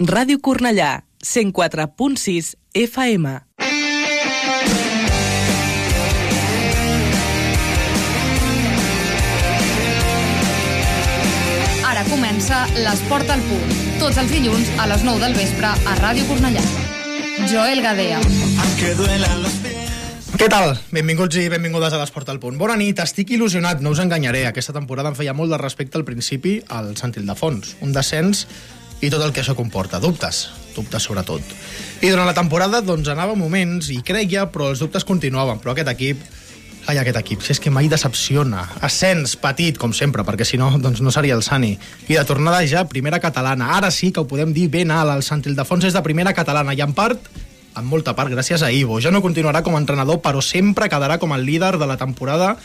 Ràdio Cornellà, 104.6 FM. Ara comença l'Esport al punt. Tots els dilluns a les 9 del vespre a Ràdio Cornellà. Joel Gadea. Què tal? Benvinguts i benvingudes a l'Esport al Punt. Bona nit, estic il·lusionat, no us enganyaré. Aquesta temporada em feia molt de respecte al principi al Sant Ildefons. Un descens i tot el que això comporta. Dubtes, dubtes sobretot. I durant la temporada doncs anava moments i creia, però els dubtes continuaven. Però aquest equip, ai, aquest equip, si és que mai decepciona. Ascens petit, com sempre, perquè si no, doncs no seria el Sani. I de tornada ja, primera catalana. Ara sí que ho podem dir ben alt, el Sant Ildefons és de primera catalana i en part en molta part gràcies a Ivo. Ja no continuarà com a entrenador, però sempre quedarà com el líder de la temporada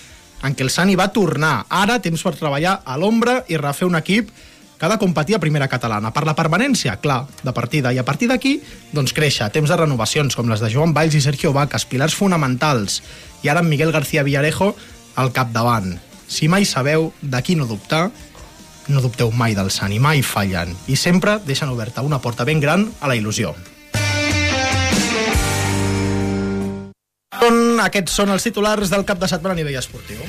en què el Sani va tornar. Ara, temps per treballar a l'ombra i refer un equip que ha de competir a primera catalana. Per la permanència, clar, de partida. I a partir d'aquí, doncs créixer. Temps de renovacions, com les de Joan Valls i Sergio Vacas, pilars fonamentals. I ara amb Miguel García Villarejo al capdavant. Si mai sabeu de qui no dubtar, no dubteu mai del Sani, mai fallen. I sempre deixen oberta una porta ben gran a la il·lusió. Aquests són els titulars del cap de setmana a nivell esportiu.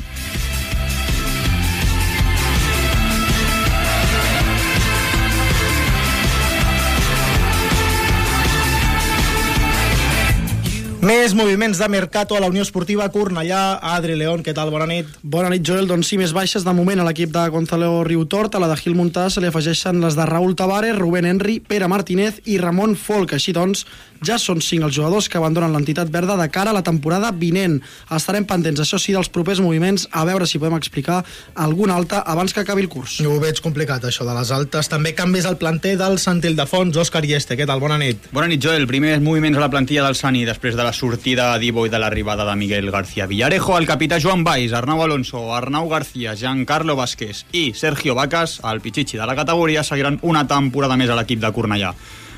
Més moviments de Mercato a la Unió Esportiva Cornellà. Adri León, què tal? Bona nit. Bona nit, Joel. Doncs sí, més baixes de moment a l'equip de Gonzalo Riutort. A la de Gil Muntà se li afegeixen les de Raúl Tavares, Rubén Henry, Pere Martínez i Ramon Folk. Així doncs, ja són cinc els jugadors que abandonen l'entitat verda de cara a la temporada vinent. Estarem pendents, això sí, dels propers moviments, a veure si podem explicar alguna alta abans que acabi el curs. Ho veig complicat, això de les altes. També canvis al planter del Sant Ildefons. Òscar Ieste, què tal? Bona nit. Bona nit, Joel. Primers moviments a la plantilla del Sani després de la sortida d'Ivo i de l'arribada de Miguel García Villarejo. El capità Joan Baix, Arnau Alonso, Arnau García, Giancarlo Vázquez i Sergio Vacas, el pitxitxi de la categoria, seguiran una temporada més a l'equip de Cornellà.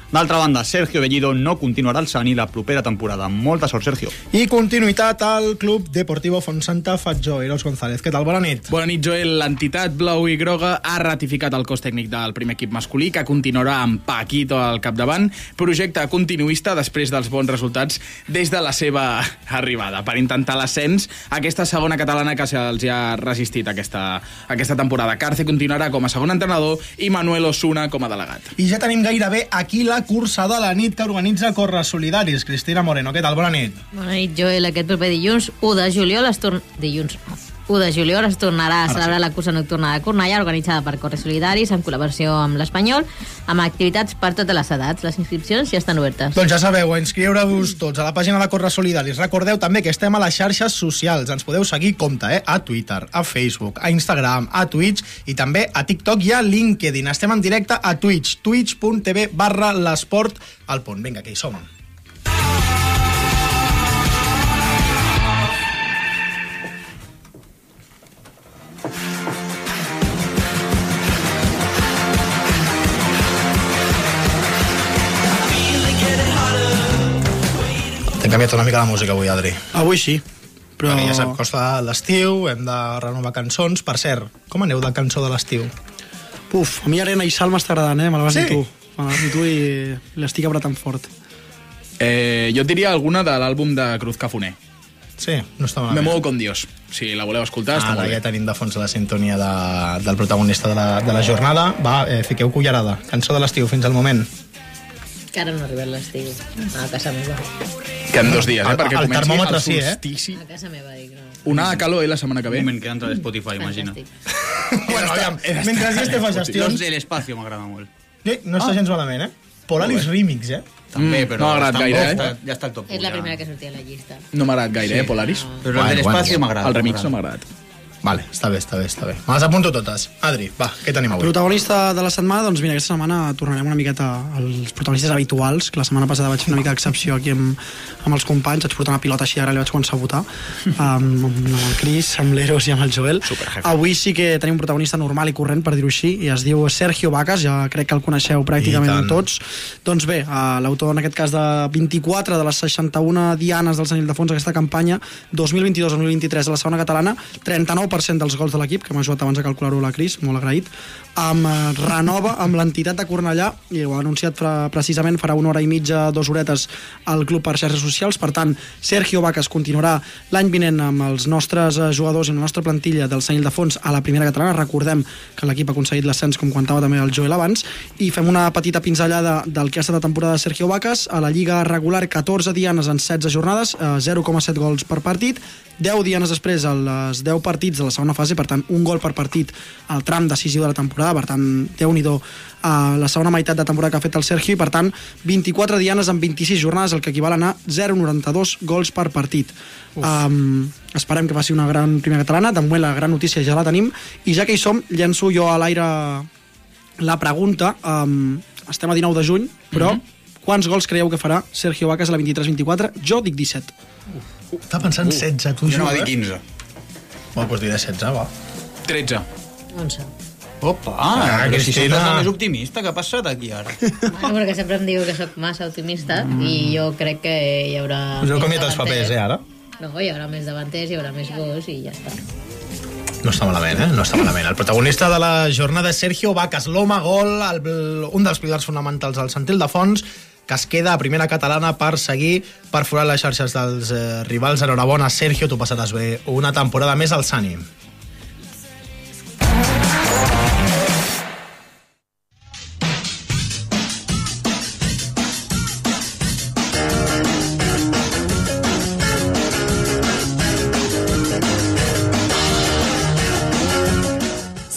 D'altra banda, Sergio Bellido no continuarà al Sani la propera temporada. Molta sort, Sergio. I continuïtat al Club Deportivo Fonsanta Fatjó. Eros González, què tal? Bona nit. Bona nit, Joel. L'entitat blau i groga ha ratificat el cos tècnic del primer equip masculí, que continuarà amb Paquito al capdavant. Projecte continuista després dels bons resultats des de la seva arribada. Per intentar l'ascens, aquesta segona catalana que se'ls ha resistit aquesta, aquesta temporada. Carce continuarà com a segon entrenador i Manuel Osuna com a delegat. I ja tenim gairebé aquí la cursa de la nit que organitza Corres Solidaris. Cristina Moreno, què tal? Bona nit. Bona nit, Joel. Aquest proper dilluns, 1 de juliol, es torna... Dilluns. 1 de juliol es tornarà a celebrar la cursa nocturna de Cornellà, organitzada per Corres Solidaris, en col·laboració amb l'Espanyol, amb activitats per totes les edats. Les inscripcions ja estan obertes. Doncs ja sabeu, inscriure-vos tots a la pàgina de Corres Solidaris. Recordeu també que estem a les xarxes socials. Ens podeu seguir, compte, eh? a Twitter, a Facebook, a Instagram, a Twitch i també a TikTok i a LinkedIn. Estem en directe a Twitch, twitch.tv barra l'esport al punt. Vinga, que hi som. Hem canviat una mica la música avui, Adri. Avui sí, però... Perquè ja s'acosta l'estiu, hem de renovar cançons. Per cert, com aneu de cançó de l'estiu? Puf, a mi Arena i Sal m'està agradant, eh? Me la vas Sí? dir tu. Me la vas dir tu i l'estic apretant fort. Eh, jo et diria alguna de l'àlbum de Cruz Cafuné. Sí, no està Me malament. muevo con Dios. Si la voleu escoltar, està Ara molt ja bé. tenim de fons la sintonia de, del protagonista de la, de la jornada. Va, eh, fiqueu cullerada. Cançó de l'estiu fins al moment. Que ara no ha arribat l'estiu. A casa meva. Queden dos dies, eh? El- Perquè el comenci termòmetre el sí, eh? solstici. A casa meva, dic, no. Una de calor, eh, la setmana que ve. Un moment que entra a Spotify, imagina. Fantàstic. bueno, aviam, mentre ja este fa Los gestions... de l'espacio m'agrada molt. Eh, no està gens malament, eh? Polaris Remix, eh? També, Mm, però... no m'ha agradat està- gaire, eh? està- Ja està al top. És la primera que sortia a la llista. No m'ha agradat gaire, eh, Polaris? Però el de l'espacio m'agrada. El remix no m'agrada. m'ha agradat. Vale, està bé, està bé, està bé. Me les apunto totes. Adri, va, què tenim avui? Protagonista de la setmana, doncs mira, aquesta setmana tornarem una miqueta als protagonistes habituals, que la setmana passada vaig fer una mica d'excepció aquí amb, amb els companys, vaig portar una pilota així, ara li vaig començar a votar, amb, amb el Cris, amb l'Eros i amb el Joel. Superjefe. Avui sí que tenim un protagonista normal i corrent, per dir-ho així, i es diu Sergio Vacas, ja crec que el coneixeu pràcticament tots. Doncs bé, eh, l'autor en aquest cas de 24 de les 61 dianes del Sant Ildefons aquesta campanya 2022-2023 a la segona catalana, 39 100% dels gols de l'equip, que m'ha ajudat abans a calcular-ho la Cris, molt agraït, amb, eh, renova amb l'entitat de Cornellà, i ho ha anunciat fra, precisament farà una hora i mitja, dues horetes al club per xarxes socials, per tant, Sergio Vacas continuarà l'any vinent amb els nostres eh, jugadors i la nostra plantilla del Senyil de Fons a la primera catalana, recordem que l'equip ha aconseguit l'ascens, com comentava també el Joel abans, i fem una petita pinzellada del que ha estat la temporada de Sergio Vacas, a la Lliga regular 14 dianes en 16 jornades, eh, 0,7 gols per partit, 10 dianes després a les 10 partits de la segona fase, per tant, un gol per partit al tram decisiu de la temporada, per tant, déu nhi a la segona meitat de temporada que ha fet el Sergio, i per tant, 24 dianes en 26 jornades, el que equival a 0,92 gols per partit. Um, esperem que faci una gran primera catalana, de moment la gran notícia ja la tenim, i ja que hi som, llenço jo a l'aire la pregunta, um, estem a 19 de juny, però mm -hmm. quants gols creieu que farà Sergio Vacas a la 23-24? Jo dic 17. Està pensant 16, tu, Jo no va dir eh? 15. Bueno, doncs diré 16, va. 13. 11. Opa, Ah, però si Cristina. sempre més optimista, què ha passat aquí ara? Bueno, perquè sempre em diu que sóc massa optimista mm. i jo crec que hi haurà... Us heu més canviat els davanters. papers, eh, ara? No, hi haurà més davanters, hi haurà més gols i ja està. No està malament, eh? No està malament. El protagonista de la jornada és Sergio Vacas, l'home gol, el, un dels pilars fonamentals del Santil de Fons, que es queda a primera catalana per seguir perforant les xarxes dels eh, rivals. Enhorabona, Sergio, tu passaràs bé una temporada més al Sani.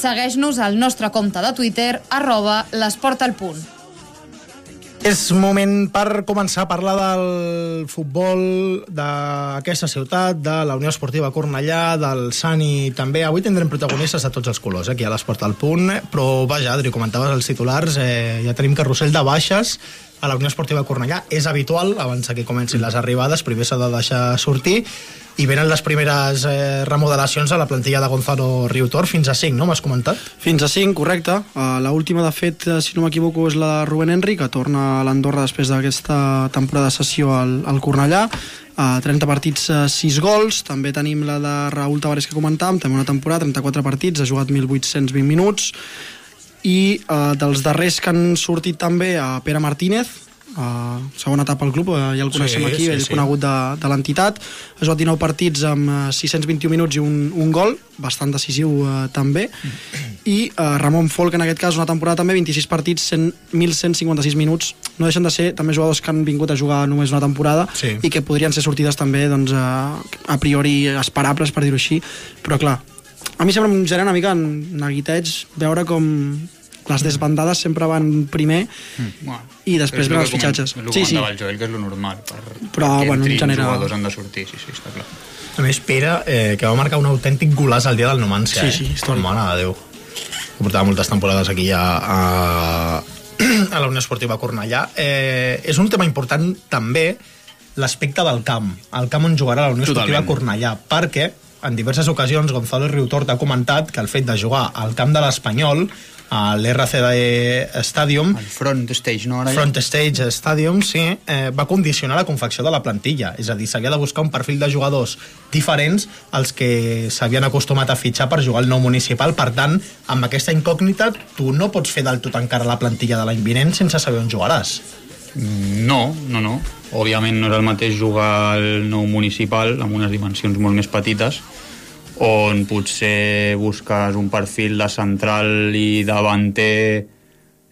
Segueix-nos al nostre compte de Twitter, arroba l'esport al punt. És moment per començar a parlar del futbol d'aquesta ciutat, de la Unió Esportiva Cornellà, del Sani també. Avui tindrem protagonistes de tots els colors, eh, aquí a l'Esport al Punt, però vaja, Adri, comentaves els titulars, eh, ja tenim carrusel de baixes a la Unió Esportiva Cornellà. És habitual, abans que comencin les arribades, primer s'ha de deixar sortir, i venen les primeres eh, remodelacions a la plantilla de Gonzalo Riutor, fins a 5, no? M'has comentat? Fins a 5, correcte. Uh, la última, de fet, eh, si no m'equivoco, és la de Rubén Henry, que torna a l'Andorra després d'aquesta temporada de sessió al, al Cornellà. Uh, 30 partits, uh, 6 gols. També tenim la de Raúl Tavares que comentàvem, també una temporada, 34 partits, ha jugat 1.820 minuts. I uh, dels darrers que han sortit també, a Pere Martínez, uh, segona etapa al club, uh, ja el coneixem Sí, aquí, sí, ell sí. conegut de, de l'entitat. Ha jugat 19 partits amb uh, 621 minuts i un, un gol, bastant decisiu uh, també. I uh, Ramon Folk, en aquest cas, una temporada també, 26 partits, 100, 1.156 minuts. No deixen de ser també jugadors que han vingut a jugar només una temporada Sí. i que podrien ser sortides també doncs, uh, a priori esperables, per dir-ho així. Però clar, a mi sempre em genera una mica neguiteig veure com les desbandades sempre van primer Bueno, i després que els fitxatges. El Sí, que sí. comentava el Joel, que és lo normal. Per, Però, perquè bueno, en general- jugadors han de sortir, sí, sí, està clar. A més, Pere, eh, que va marcar un autèntic golaç el dia del Numància. Sí, eh? sí, històric. Mare de Déu. Que portava moltes temporades aquí ja a, a la Unió Esportiva Cornellà. Eh, és un tema important també l'aspecte del camp, el camp on jugarà la Unió Esportiva Totalment. Cornellà, perquè en diverses ocasions Gonzalo Riutort ha comentat que el fet de jugar al camp de l'Espanyol, a l'RCD Stadium, El front stage, no? Ara Front Stage Stadium, sí, eh, va condicionar la confecció de la plantilla. És a dir, s'havia de buscar un perfil de jugadors diferents als que s'havien acostumat a fitxar per jugar al nou municipal. Per tant, amb aquesta incògnita, tu no pots fer del tot encara la plantilla de l'any vinent sense saber on jugaràs. No, no, no. Òbviament no és el mateix jugar al nou municipal amb unes dimensions molt més petites on potser busques un perfil de central i davanter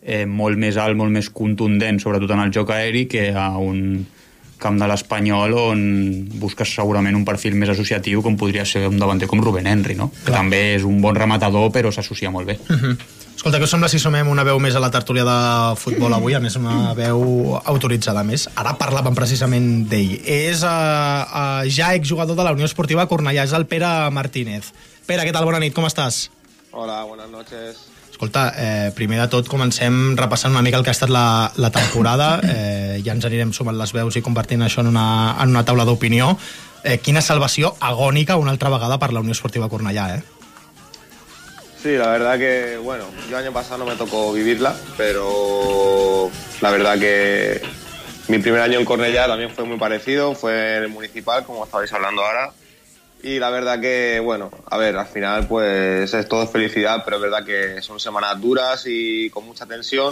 eh, molt més alt, molt més contundent, sobretot en el joc aeri, que a un camp de l'Espanyol on busques segurament un perfil més associatiu com podria ser un davanter com Rubén Henry, no? que també és un bon rematador però s'associa molt bé. Escolta, què us sembla si sumem una veu més a la tertúlia de futbol avui? A més, una veu autoritzada més. Ara parlàvem precisament d'ell. És uh, uh, ja exjugador de la Unió Esportiva Cornellà, és el Pere Martínez. Pere, què tal? Bona nit, com estàs? Hola, buenas noches. Escolta, eh, primer de tot comencem repassant una mica el que ha estat la, la temporada. Eh, ja ens anirem sumant les veus i convertint això en una, en una taula d'opinió. Eh, quina salvació agònica una altra vegada per la Unió Esportiva Cornellà, eh? Sí, la verdad que, bueno, yo año pasado no me tocó vivirla, pero la verdad que mi primer año en Cornellá también fue muy parecido, fue en el municipal, como estabais hablando ahora, Y la verdad que, bueno, a ver, al final pues es todo felicidad, pero es verdad que son semanas duras y con mucha tensión.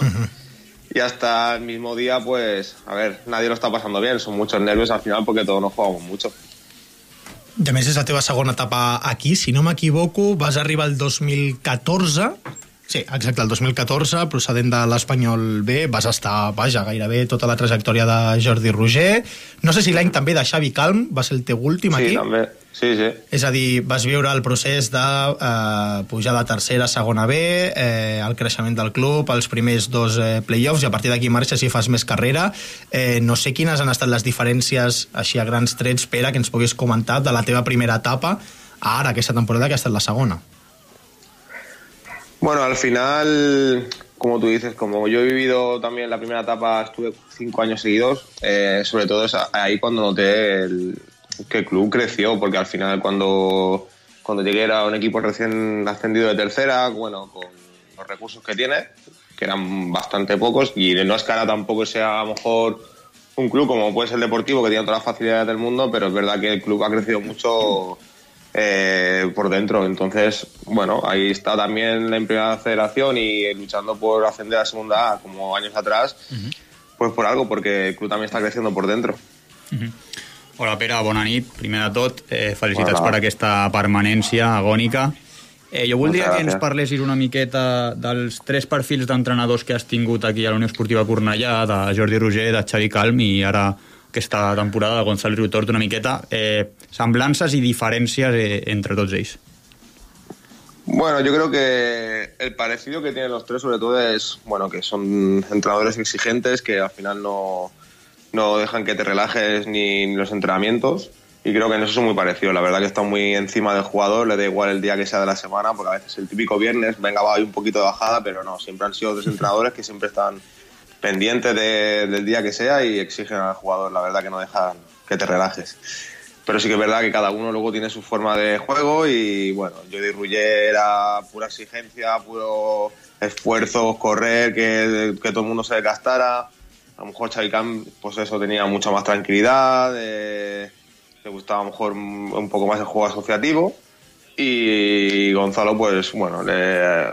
Y hasta el mismo día, pues, a ver, nadie lo está pasando bien. Son muchos nervios al final porque todos nos jugamos mucho. I a més, és la teva segona etapa aquí. Si no m'equivoco, vas arribar el 2014... Sí, exacte, el 2014, procedent de l'Espanyol B, vas estar, vaja, gairebé tota la trajectòria de Jordi Roger. No sé si l'any també de Xavi Calm va ser el teu últim Sí, aquí. també. Sí, sí. És a dir, vas viure el procés de eh, pujar de tercera a segona B, eh, el creixement del club, els primers dos eh, play-offs, i a partir d'aquí marxes i fas més carrera. Eh, no sé quines han estat les diferències, així a grans trets, Pere, que ens puguis comentar de la teva primera etapa a ara, aquesta temporada, que ha estat la segona. Bueno, al final, como tú dices, como yo he vivido también la primera etapa, estuve cinco años seguidos, eh, sobre todo es ahí cuando noté el- que el club creció, porque al final cuando, cuando llegué era un equipo recién ascendido de tercera, bueno, con los recursos que tiene, que eran bastante pocos, y no es que ahora tampoco sea a lo mejor un club como puede ser el Deportivo, que tiene todas las facilidades del mundo, pero es verdad que el club ha crecido mucho eh, por dentro. Entonces, bueno, ahí está también en primera federación y luchando por ascender a segunda A como años atrás, pues por algo, porque el club también está creciendo por dentro. Hola, Pere, bona nit. Primer de tot, eh, felicitats Hola. per aquesta permanència agònica. Eh, jo voldria que ens parlessis una miqueta dels tres perfils d'entrenadors que has tingut aquí a la Unió Esportiva Cornellà, de Jordi Roger, de Xavi Calm i ara aquesta temporada de Gonzalo Riutort, una miqueta eh, semblances i diferències eh, entre tots ells. Bueno, yo creo que el parecido que tienen los tres, sobre todo, es bueno que son entrenadores exigentes que al final no, no dejan que te relajes ni, ni los entrenamientos. Y creo que en eso son muy parecidos. La verdad que están muy encima del jugador, le da igual el día que sea de la semana, porque a veces el típico viernes, venga, va, hay un poquito de bajada, pero no, siempre han sido dos entrenadores que siempre están pendientes de- del día que sea y exigen al jugador. La verdad que no dejan que te relajes. Pero sí que es verdad que cada uno luego tiene su forma de juego y bueno, Jordi Rullet era pura exigencia, puro esfuerzo, correr, que, que todo el mundo se desgastara. A lo mejor Xavi pues eso, tenía mucha más tranquilidad, eh, le gustaba a lo mejor un poco más el juego asociativo. Y Gonzalo, pues bueno, le,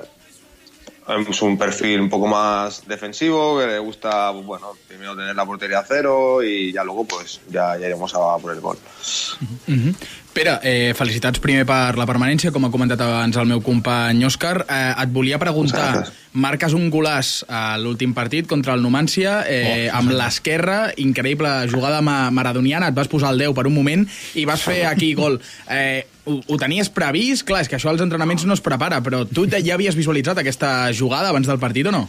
es un perfil un poco más defensivo, que le gusta, pues, bueno, primero tener la portería a cero y ya luego pues ya, ya iremos a por el gol. Mhm. Pere, eh, felicitats primer per la permanència, com ha comentat abans el meu company Òscar. Eh, et volia preguntar, Gràcies. Marques un golaç a l'últim partit contra el Numància, eh, amb l'esquerra, increïble jugada ma maradoniana, et vas posar el 10 per un moment i vas fer aquí gol. Eh, ho, ho tenies previst? Clar, és que això als entrenaments no es prepara, però tu ja havies visualitzat aquesta jugada abans del partit o no?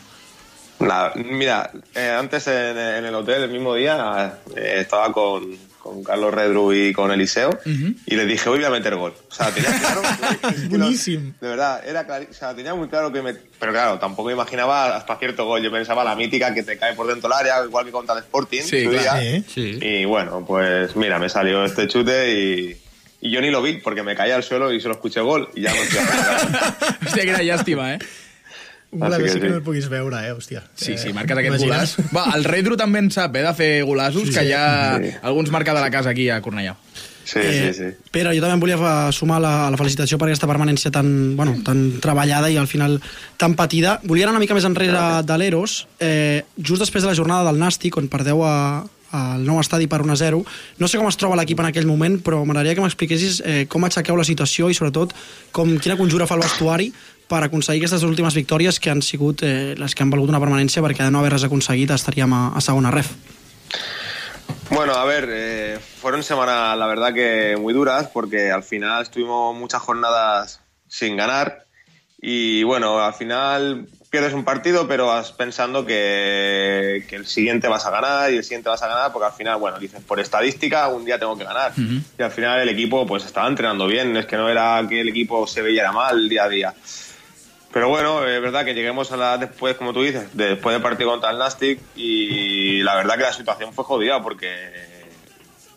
Nada, mira, eh, antes en, en el hotel, el mismo día, eh, estaba con, con Carlos Redru y con Eliseo y le dije, hoy voy a meter gol. O sea, tenía claro... que no- Buenísimo. de verdad, era clari- o sea, tenía muy claro que me... Pero claro, tampoco me imaginaba hasta cierto gol. Yo pensaba la mítica que te cae por dentro del área, igual que contra el Sporting. Sí, su claro. día. Sí. Sí. Y bueno, pues mira, me salió este chute y, y yo ni lo vi porque me caía al suelo y solo escuché gol y ya no estoy Hòstia, quina llàstima, eh? Golaç que sí que sí. no el puguis veure, eh, hòstia. Sí, sí, Eh, marques aquest imagines? golaç. Va, el Redru també en sap, eh, de fer golaços, que hi ha Sí. alguns marca de la casa aquí a Cornellà. Sí, Eh, sí, sí. Pere, jo també em volia fa- sumar la, la felicitació per aquesta permanència tan, bueno, tan treballada i al final tan patida. Volia anar una mica més enrere de l'Eros, eh, just després de la jornada del Nàstic, on perdeu a, al nou estadi per 1 a 0. No sé com es troba l'equip en aquell moment, però m'agradaria que m'expliquessis eh, com aixequeu la situació i sobretot com, quina conjura fa el vestuari per aconseguir aquestes últimes victòries que han sigut eh, les que han valgut una permanència perquè de no haver-les aconseguit estaríem a, a segona ref. Bueno, a ver, eh, fueron semanas, la verdad que muy duras, porque al final estuvimos muchas jornadas sin ganar y bueno, al final pierdes un partido, pero vas pensando que, que el siguiente vas a ganar y el siguiente vas a ganar, porque al final, bueno, dices, por estadística, un día tengo que ganar. Y al final el equipo pues estaba entrenando bien, es que no era que el equipo se veía mal día a día. Pero bueno, es verdad que lleguemos a la después, como tú dices, después del partido contra el Nastic y la verdad que la situación fue jodida porque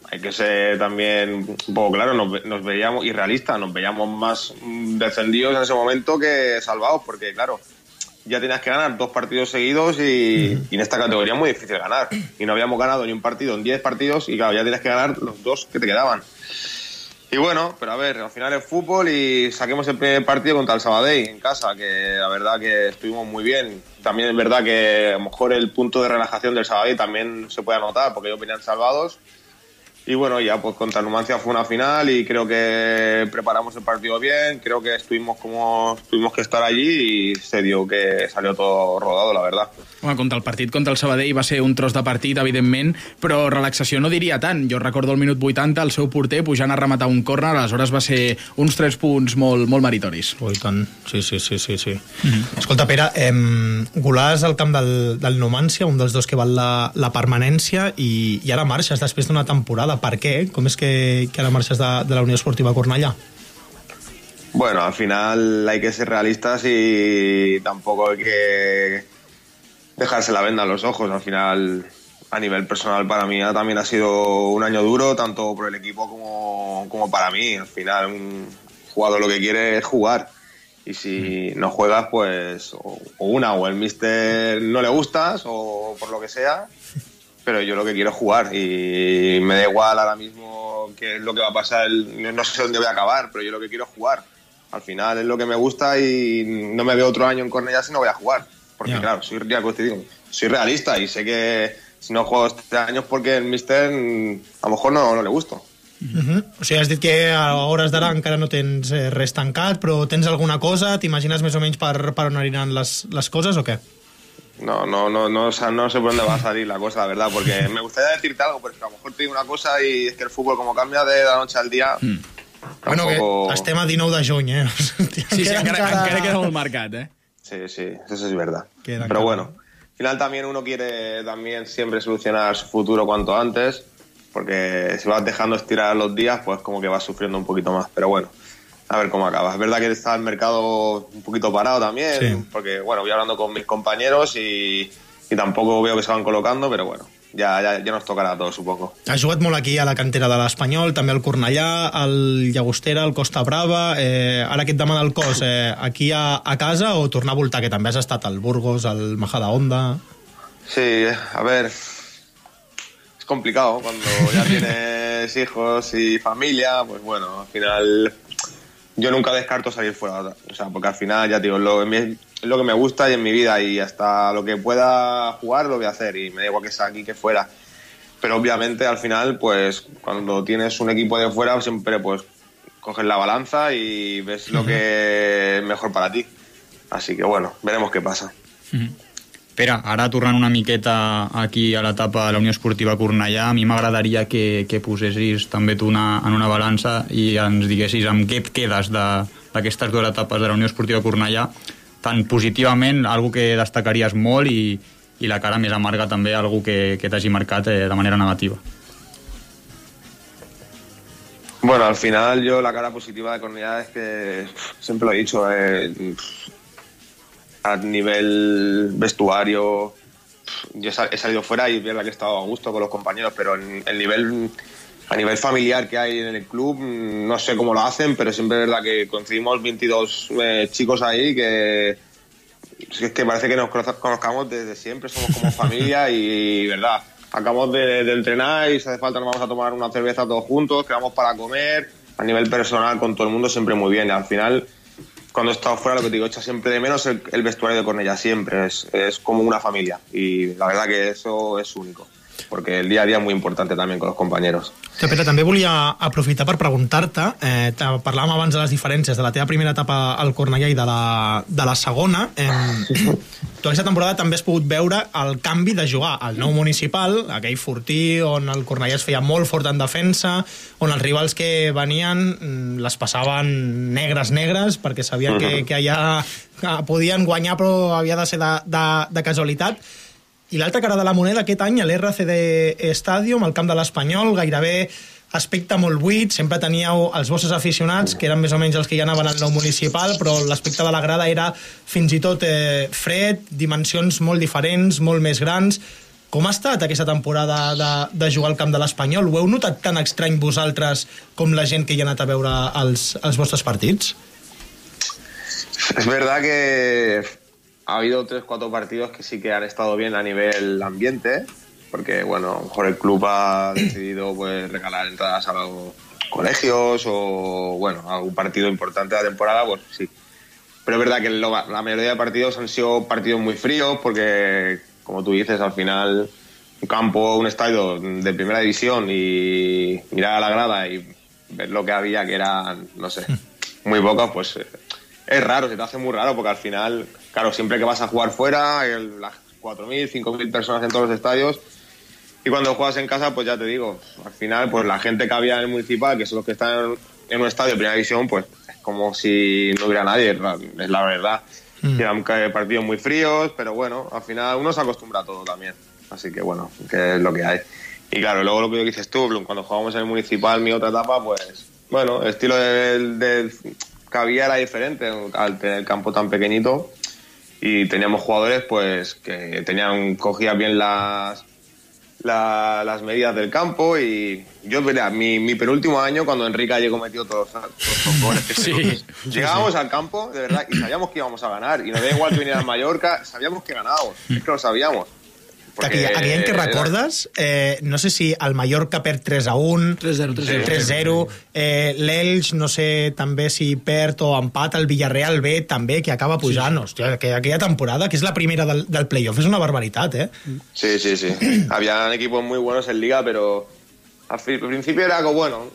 hay que ser también un poco claro, nos, nos veíamos irrealistas, nos veíamos más descendidos en ese momento que salvados porque claro, ya tenías que ganar dos partidos seguidos y, y en esta categoría es muy difícil ganar. Y no habíamos ganado ni un partido en 10 partidos y claro, ya tenías que ganar los dos que te quedaban. Y bueno, pero a ver, al final es fútbol y saquemos el primer partido contra el Sabadell en casa, que la verdad que estuvimos muy bien. También es verdad que a lo mejor el punto de relajación del Sabadell también se puede anotar, porque ellos venían salvados. Y bueno, ya pues contra Numancia fue una final y creo que preparamos el partido bien, creo que estuvimos como tuvimos que estar allí y se dio que salió todo rodado, la verdad. Home, contra el partit contra el Sabadell va ser un tros de partit, evidentment, però relaxació no diria tant. Jo recordo el minut 80, el seu porter pujant a rematar un córner, aleshores va ser uns 3 punts molt, molt meritoris. Ui, tant. Sí, sí, sí, sí. sí. Mm -hmm. Escolta, Pere, eh, Golàs al camp del, del Numància, un dels dos que val la, la permanència, i, i ara marxes després d'una temporada. Per què? Com és que, que ara marxes de, de la Unió Esportiva Cornellà? Bueno, al final hay que ser realistas y tampoco hay que dejarse la venda a los ojos. Al final, a nivel personal, para mí también ha sido un año duro, tanto por el equipo como, como para mí. Al final, un jugador lo que quiere es jugar. Y si no juegas, pues o, o una, o el mister no le gustas, o por lo que sea, pero yo lo que quiero es jugar y me da igual ahora mismo qué es lo que va a pasar, el- no sé dónde voy a acabar, pero yo lo que quiero es jugar. Al final es lo que me gusta y no me veo otro año en Cornellá si no voy a jugar. Porque Ya. claro, soy, soy realista y sé que si no juego este año es porque el mister mm, a lo mejor no, no le gusto. Uh -huh. O sigui, has dit que a hores d'ara encara no tens eh, res tancat, però tens alguna cosa? T'imagines més o menys per, per on aniran les, les coses o què? No, no, no, no, o sea, no sé por dónde va a salir la cosa, la verdad, porque me gustaría decirte algo, pero es que a lo mejor te digo una cosa y es que el fútbol como cambia de la noche al día, Bueno, tampoco... que estem a 19 de juny, eh? Sí, sí, Queda encara, encara queda molt marcat, eh? Sí, sí, eso es verdad. Queda Pero bueno, al final también uno quiere también siempre solucionar su futuro cuanto antes, porque si vas dejando estirar los días, pues como que vas sufriendo un poquito más. Pero bueno, a ver cómo acaba. Es verdad que está el mercado un poquito parado también, Sí. porque bueno, voy hablando con mis compañeros y, y tampoco veo que se van colocando, pero bueno, ya, ya, ya nos tocará a todos, supongo. Has jugat molt aquí a la cantera de l'Espanyol, també al Cornellà, al Llagostera, al Costa Brava... Eh, ara que et demana el cos, eh, aquí a, a casa o tornar a voltar, que també has estat al Burgos, al Majadahonda... Sí, a ver, es complicado cuando ya tienes hijos y familia, pues bueno, al final yo nunca descarto salir fuera, o sea, porque al final ya digo, lo, es lo que me gusta y en mi vida y hasta lo que pueda jugar lo voy a hacer y me da igual que sea aquí que fuera. Pero obviamente al final, pues cuando tienes un equipo de fuera siempre pues coges la balanza y ves lo que es mejor para ti. Así que bueno, veremos qué pasa. Pere, ara tornant una miqueta aquí a l'etapa de la Unió Esportiva Cornellà, a mi m'agradaria que, que posessis també tu una, en una balança i ens diguessis amb què et quedes de- d'aquestes dues etapes de la Unió Esportiva Cornellà, tant positivament, algo que destacaries molt i, i la cara més amarga també, algo que, que t'hagi marcat eh, de manera negativa. Bueno, al final yo la cara positiva de Cornellá es que siempre lo he dicho, eh, a nivel vestuario, yo he sal- he salido fuera y verdad que he estado a gusto con los compañeros, pero en el nivel a nivel familiar que hay en el club, no sé cómo lo hacen, pero siempre es verdad que coincidimos 22 eh, chicos ahí que es que parece que nos conoz- conozcamos desde siempre, somos como familia y, verdad, acabamos de, de entrenar y si hace falta nos vamos a tomar una cerveza todos juntos, quedamos para comer, a nivel personal con todo el mundo siempre muy bien. Al final, cuando he estado fuera, lo que te digo, echa siempre de menos el, vestuario de Cornellá, siempre, es, es como una familia y la verdad que eso es único, porque el día a día es muy importante también con los compañeros. Que, Pere, també volia aprofitar per preguntar-te, eh, parlàvem abans de les diferències de la teva primera etapa al Cornellà i de la, de la segona. Eh, tu aquesta temporada també has pogut veure el canvi de jugar al nou municipal, aquell fortí on el Cornellà es feia molt fort en defensa, on els rivals que venien mm, les passaven negres, negres, perquè sabien que, que allà que podien guanyar però havia de ser de, de, de casualitat. I l'altra cara de la moneda aquest any a l'RCD Stadium, al camp de l'Espanyol, gairebé aspecte molt buit, sempre teníeu els vostres aficionats, que eren més o menys els que ja anaven al nou municipal, però l'aspecte de la grada era fins i tot eh, fred, dimensions molt diferents, molt més grans. Com ha estat aquesta temporada de, de jugar al camp de l'Espanyol? Ho heu notat tan estrany vosaltres com la gent que hi ha anat a veure els, els vostres partits? Es verdad que ha habido tres, cuatro partidos que sí que han estado bien a nivel ambiente, porque bueno, a lo mejor el club ha decidido pues regalar entradas a, lo- colegios o, bueno, algún partido importante de la temporada, pues sí. Pero es verdad que lo- la mayoría de partidos han sido partidos muy fríos porque, como tú dices, al final un campo, un estadio de primera división y mirar a la grada y ver lo que había, que eran, no sé, muy pocos, pues eh, es raro, se te hace muy raro porque al final, claro, siempre que vas a jugar fuera, el- las 4.000, 5.000 personas en todos los estadios, y cuando juegas en casa, pues ya te digo, al final, pues la gente que había en el municipal, que son los que están en un estadio de primera división, pues es como si no hubiera nadie, es la- verdad. Mm. Eran ca- partidos muy fríos, pero bueno, al final uno se acostumbra a todo también. Así que bueno, que es lo que hay. Y claro, luego lo que dices tú, cuando jugábamos en el municipal, mi otra etapa, pues bueno, el estilo del, del que había era diferente al tener el campo tan pequeñito y teníamos jugadores pues que tenían cogidas bien las la- las medidas del campo y yo mira, mi, mi penúltimo año cuando Enrique llegó metió todos, todos los goles que Sí, hizo. llegábamos al campo de verdad y sabíamos que íbamos a ganar y nos da igual que viniera el Mallorca sabíamos que ganábamos es que lo sabíamos Porque Aquell, que era- recordes, eh, no sé si el Mallorca perd 3 a 1, 3-0, 3-0. 3-0, eh, l'Elx, no sé també si perd o empat, el Villarreal B també, que acaba pujant. Sí, Hòstia, que aquella temporada, que és la primera del, del playoff, és una barbaritat, eh? Sí, sí, sí. Habían equipos muy buenos en liga, pero al, principio era algo bueno.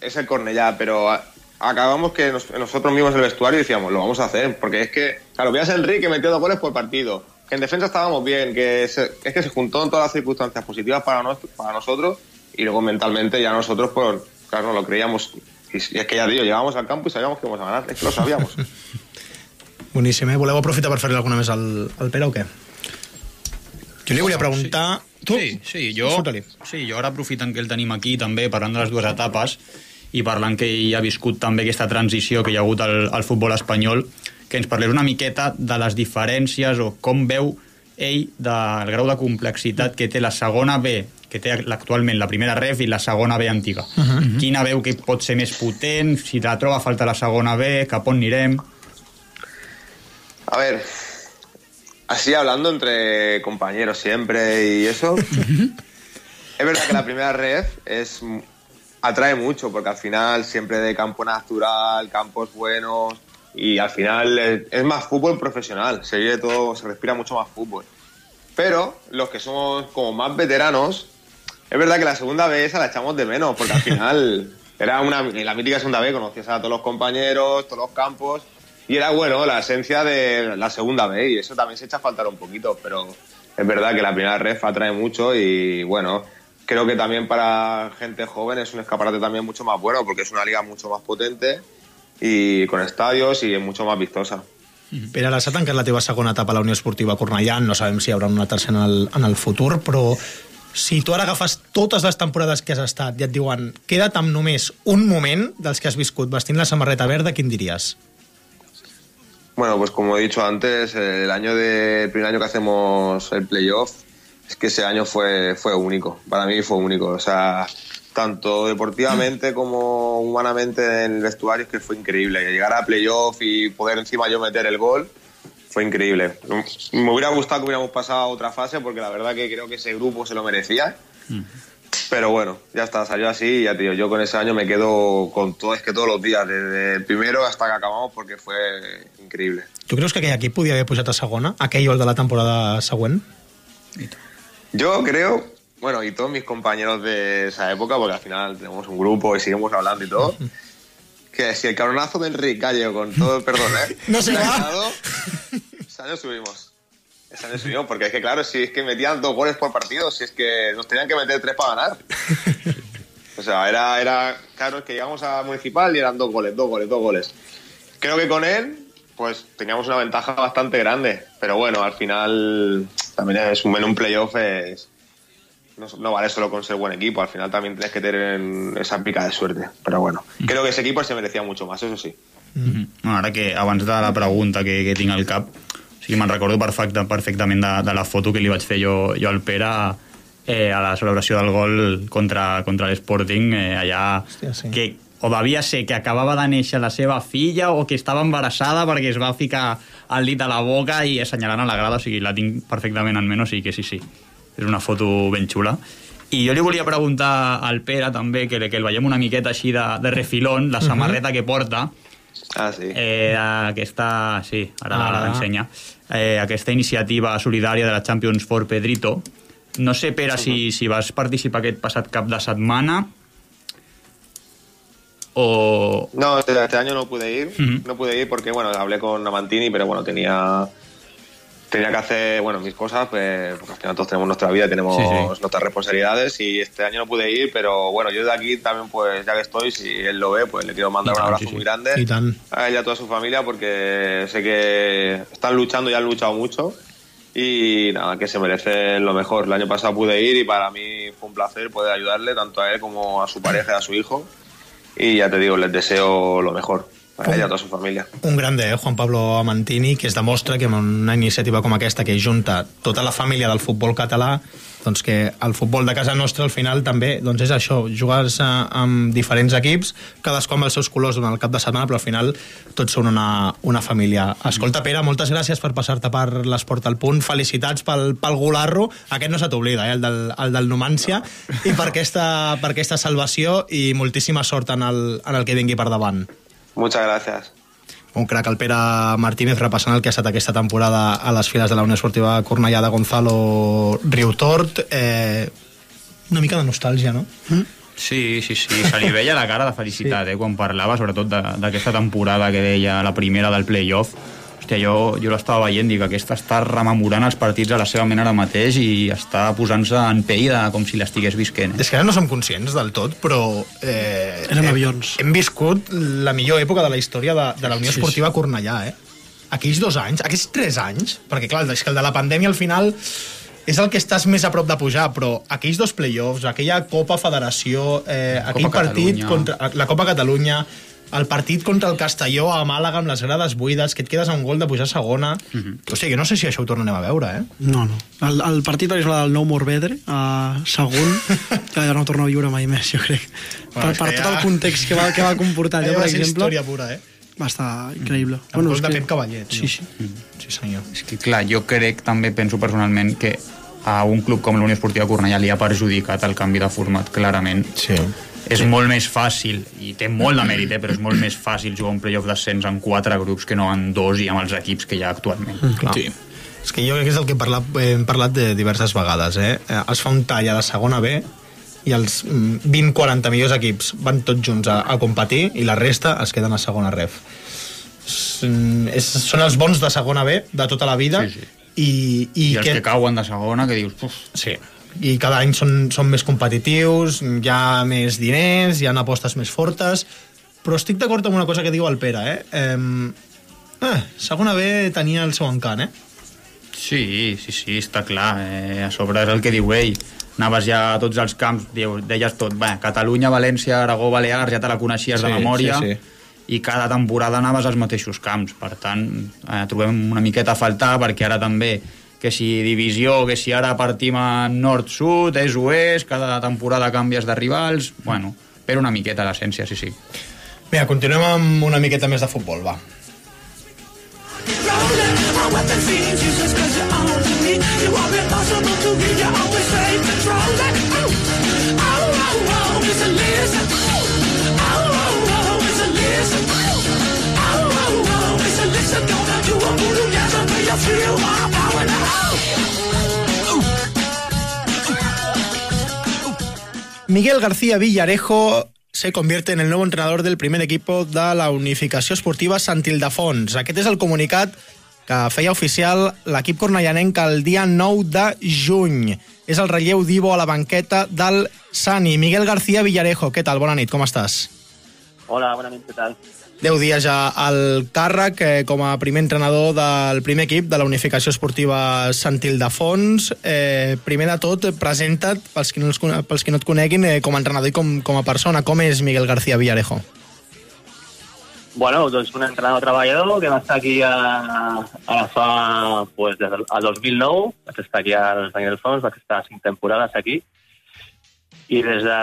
Es el Cornellá, pero a- acabamos que nos- nosotros mismos en el vestuario decíamos, lo vamos a hacer, porque es que, claro, veías a Enrique metió dos goles por partido, en defensa estábamos bien, que se- es que se juntó en todas las circunstancias positivas para, nos- para nosotros y luego mentalmente ya nosotros, pues, claro, lo creíamos. Y, y es que ya digo, llegábamos al campo y sabíamos que íbamos a ganar, es que lo sabíamos. Boníssim, eh? Voleu aprofitar per fer-li alguna més al, al Pere o què? Jo li volia preguntar... Tu? Sí, sí, jo, sí, jo ara aprofitant que el tenim aquí també, parlant de les dues etapes i parlant que ell ha viscut també aquesta transició que hi ha hagut al, al futbol espanyol, que ens parlés una miqueta de les diferències o com veu ell del grau de complexitat que té la segona B, que té actualment la primera ref i la segona B antiga. Uh -huh. Quina veu que pot ser més potent, si la troba falta la segona B, cap on anirem... A ver, así hablando entre compañeros siempre y eso, es verdad que la primera red es atrae mucho porque al final siempre de campo natural, campos buenos y al final es, es más fútbol profesional, se vive todo, se respira mucho más fútbol. Pero los que somos como más veteranos, es verdad que la segunda B esa la echamos de menos porque al final era una la mítica segunda B, conocías a todos los compañeros, todos los campos y era bueno la esencia de la segunda B y eso también se echa a faltar un poquito, pero es verdad que la primera ref atrae mucho y bueno, creo que también para gente joven es un escaparate también mucho más bueno porque es una liga mucho más potente y con estadios es mucho más vistosa. Pere, ara s'ha tancat la teva segona etapa a la Unió Esportiva Cornellà, no sabem si hi haurà una tercera en el, en el futur, però si tu ara agafes totes les temporades que has estat i et diuen queda't amb només un moment dels que has viscut vestint la samarreta verda, quin diries? Bueno, pues como he dicho antes, el año de el primer año que hacemos el playoff, es que ese año fue, fue único. Para mí fue único. O sea, tanto deportivamente como humanamente en el vestuario es que fue increíble. Llegar a playoff y poder encima yo meter el gol fue increíble. Me hubiera gustado que hubiéramos pasado a otra fase porque la verdad que creo que ese grupo se lo merecía. Pero bueno, ya está, salió así y ya tío, yo con ese año me quedo con todo, es que todos los días, desde el primero hasta que acabamos porque fue increíble. Tu creus que aquell equip podia haver pujat a segona? Aquell el de la temporada següent? Yo creo, bueno, y todos mis compañeros de esa época, porque al final tenemos un grupo y seguimos hablando y todo, que si el cabronazo de Enrique Gallego, con todo el perdón, ¿eh? No se va. ese año subimos. Ese año subimos, porque es que claro, si es que metían dos goles por partido, si es que nos tenían que meter tres para ganar. O sea, era, era claro, es que llegamos a Municipal y eran dos goles, dos goles, dos goles. Creo que con él, pues teníamos una ventaja bastante grande. Pero bueno, al final también es un, en un playoff es, no, no vale solo con ser buen equipo, al final también tienes que tener esa pica de suerte. Pero bueno, creo que ese equipo se merecía mucho más, eso sí. Mm. Bueno, ara que abans de la pregunta que, que tinc al cap o sigui, me'n recordo perfecte, perfectament de, de la foto que li vaig fer jo, jo al Pere eh, a la celebració del gol contra, contra l'Sporting eh, allà Hòstia, sí. que o devia ser que acabava de néixer la seva filla o que estava embarassada perquè es va ficar el dit a la boca i assenyalant a la grada, o sigui, la tinc perfectament en ment, o sigui que sí, sí, és una foto ben xula. I jo li volia preguntar al Pere també, que, que el veiem una miqueta així de, de refilón, la samarreta que porta, Ah, sí. eh, aquesta, sí, ara Ara. ah. l'ensenya, eh, aquesta iniciativa solidària de la Champions for Pedrito. No sé, Pere, si, si vas participar aquest passat cap de setmana o... No, este, este año no pude ir. Ujú. No pude ir porque, bueno, hablé con Amantini, pero bueno, tenía tenía que hacer, bueno, mis cosas, pues, porque al final todos tenemos nuestra vida, tenemos Sí, sí. nuestras responsabilidades y este año no pude ir, pero bueno, yo de aquí también, pues, ya que estoy, si él lo ve, pues le quiero mandar Y un abrazo sí, sí. muy grande a él y a toda su familia porque sé que están luchando y han luchado mucho y nada, que se merecen lo mejor. El año pasado pude ir y para mí fue un placer poder ayudarle tanto a él como a su pareja y a su hijo y ya te digo, les deseo lo mejor a y a toda su familia. Un grande, eh, Juan Pablo Amantini, que es demostra que amb una iniciativa com aquesta que junta tota la família del futbol català doncs que el futbol de casa nostra al final també doncs és això, jugues eh, amb diferents equips, cadascú amb els seus colors durant el cap de setmana, però al final tots són una, una família. Escolta, Pere, moltes gràcies per passar-te per l'Esport al Punt, felicitats pel, pel golarro, aquest no se t'oblida, eh, el, del, el del Numància, i per aquesta, per aquesta salvació i moltíssima sort en el, en el que vingui per davant. Muchas gracias. un crac, el Pere Martínez, repassant el que ha estat aquesta temporada a les files de la Unió Esportiva Cornellà de Gonzalo Riutort. Eh, una mica de nostàlgia, no? Sí, sí, sí, se li veia la cara de felicitat, sí. eh, quan parlava, sobretot d'aquesta temporada que deia la primera del playoff. Hòstia, jo, jo l'estava veient, dic, aquesta està rememorant els partits a la seva ment ara mateix i està posant-se en pell de, com si l'estigués visquent. Eh? És que ara no som conscients del tot, però... Eh, Eren hem, avions. Hem viscut la millor època de la història de, de la Unió Sí, Esportiva Cornellà, eh? Aquells dos anys, aquells tres anys, perquè clar, és que el de la pandèmia al final és el que estàs més a prop de pujar, però aquells dos play-offs, aquella Copa Federació, eh, aquell Copa partit Catalunya. contra la Copa Catalunya, el partit contra el Castelló a Màlaga amb les grades buides, que et quedes a un gol de pujar a segona... Mhm. -huh. O sigui, no sé si això ho tornarem a veure, eh? No, no. El, el partit, per exemple, del Nou Morvedre, a segon, que ja no torno a viure mai més, jo crec. Bueno, per, per que tot ja- el context que va, que va comportar allò, Allò per va ser exemple, història pura, eh? va estar increïble. El gol de que- Pep Cavaller, tio. Sí, sí. Sí, senyor. És que, clar, jo crec, també penso personalment, que a un club com la Unió Esportiva Cornellà li ha perjudicat el canvi de format, clarament. Sí. És molt més fàcil, i té molt de mèrit, eh, però és molt més fàcil jugar un playoff d'ascens en quatre grups que no en dos i amb els equips que hi ha actualment. Clar. Sí. És que jo crec que és el que hem parlat, hem parlat de diverses vegades. Eh? Eh, Es fa un tall a la segona B i els mm, 20-40 millors equips van tots junts a, a competir i la resta es queden a segona ref. És, mm, és, són els bons de segona B de tota la vida Sí, sí. i, i, I, els que cauen de segona, que dius, uf, Sí, i cada any són, són més competitius, hi ha més diners, hi ha apostes més fortes, però estic d'acord amb una cosa que diu el Pere, eh? eh, eh segona B tenia el seu encant, eh? Sí, sí, sí, està clar. Eh, a sobre és el que diu ell. Anaves ja a tots els camps, diu, deies tot, bé, Catalunya, València, Aragó, Balears, ja te la coneixies Sí, de memòria, sí, sí. i cada temporada anaves als mateixos camps. Per tant, eh, trobem una miqueta a faltar, perquè ara també que si divisió, que si ara partim en nord-sud, est-oest, cada temporada canvies de rivals, bueno, però una miqueta l'essència, sí, sí. Mira, continuem amb una miqueta més de futbol, va. Miguel García Villarejo se convierte en el nuevo entrenador del primer equipo de la Unificació Esportiva Sant Ildefons. Aquest és el comunicat que feia oficial l'equip cornellanenc el dia 9 de juny. És el relleu d'Ivo a la banqueta del Sani. Miguel García Villarejo, què tal? Bona nit, com estàs? Hola, bona nit, què tal? 10 dies ja al càrrec eh, com a primer entrenador del primer equip de la Unificació Esportiva Sant Ildefons. Eh, primer de tot, presenta't, pels qui no, els, pels qui no et coneguin, eh, com a entrenador i com, com a persona. Com és Miguel García Villarejo? Bueno, doncs un entrenador treballador que va estar aquí a, a la fa, pues, des del al 2009, vaig estar aquí al Sant Ildefons, vaig estar cinc temporades aquí, i des de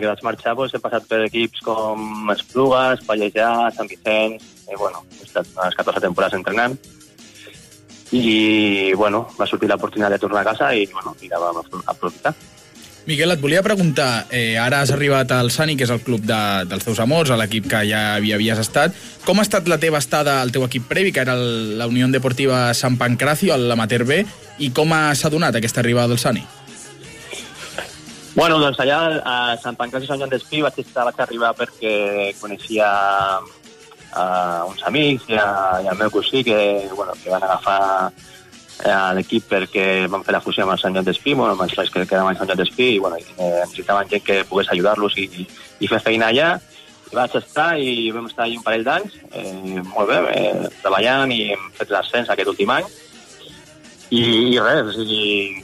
que vaig marxar pues, he passat per equips com Esplugues, Pallejà, Sant Vicenç, i bueno, he estat unes 14 temporades entrenant, i bueno, va sortir l'oportunitat de tornar a casa i bueno, i la vam aprofitar. Miguel, et volia preguntar, eh, ara has arribat al Sani, que és el club de, dels teus amors, a l'equip que ja havia, havies estat. Com ha estat la teva estada al teu equip previ, que era la Unió Deportiva Sant Pancracio, l'Amater B, i com ha- s'ha donat aquesta arribada del Sani? Bueno, doncs allà a Sant Pancraci Sant Joan d'Espí vaig, estar, vaig arribar perquè coneixia uh, uns amics i, a, i el meu cosí que, bueno, que van agafar eh, a l'equip perquè van fer la fusió amb el Sant Joan d'Espí, bueno, amb els que quedaven al Sant Joan d'Espí, i bueno, i, eh, necessitaven gent que pogués ajudar-los i, i, i fer feina allà. I vaig estar i vam estar allà un parell d'anys, eh, molt bé, eh, treballant i hem fet l'ascens aquest últim any. I, i res, sigui,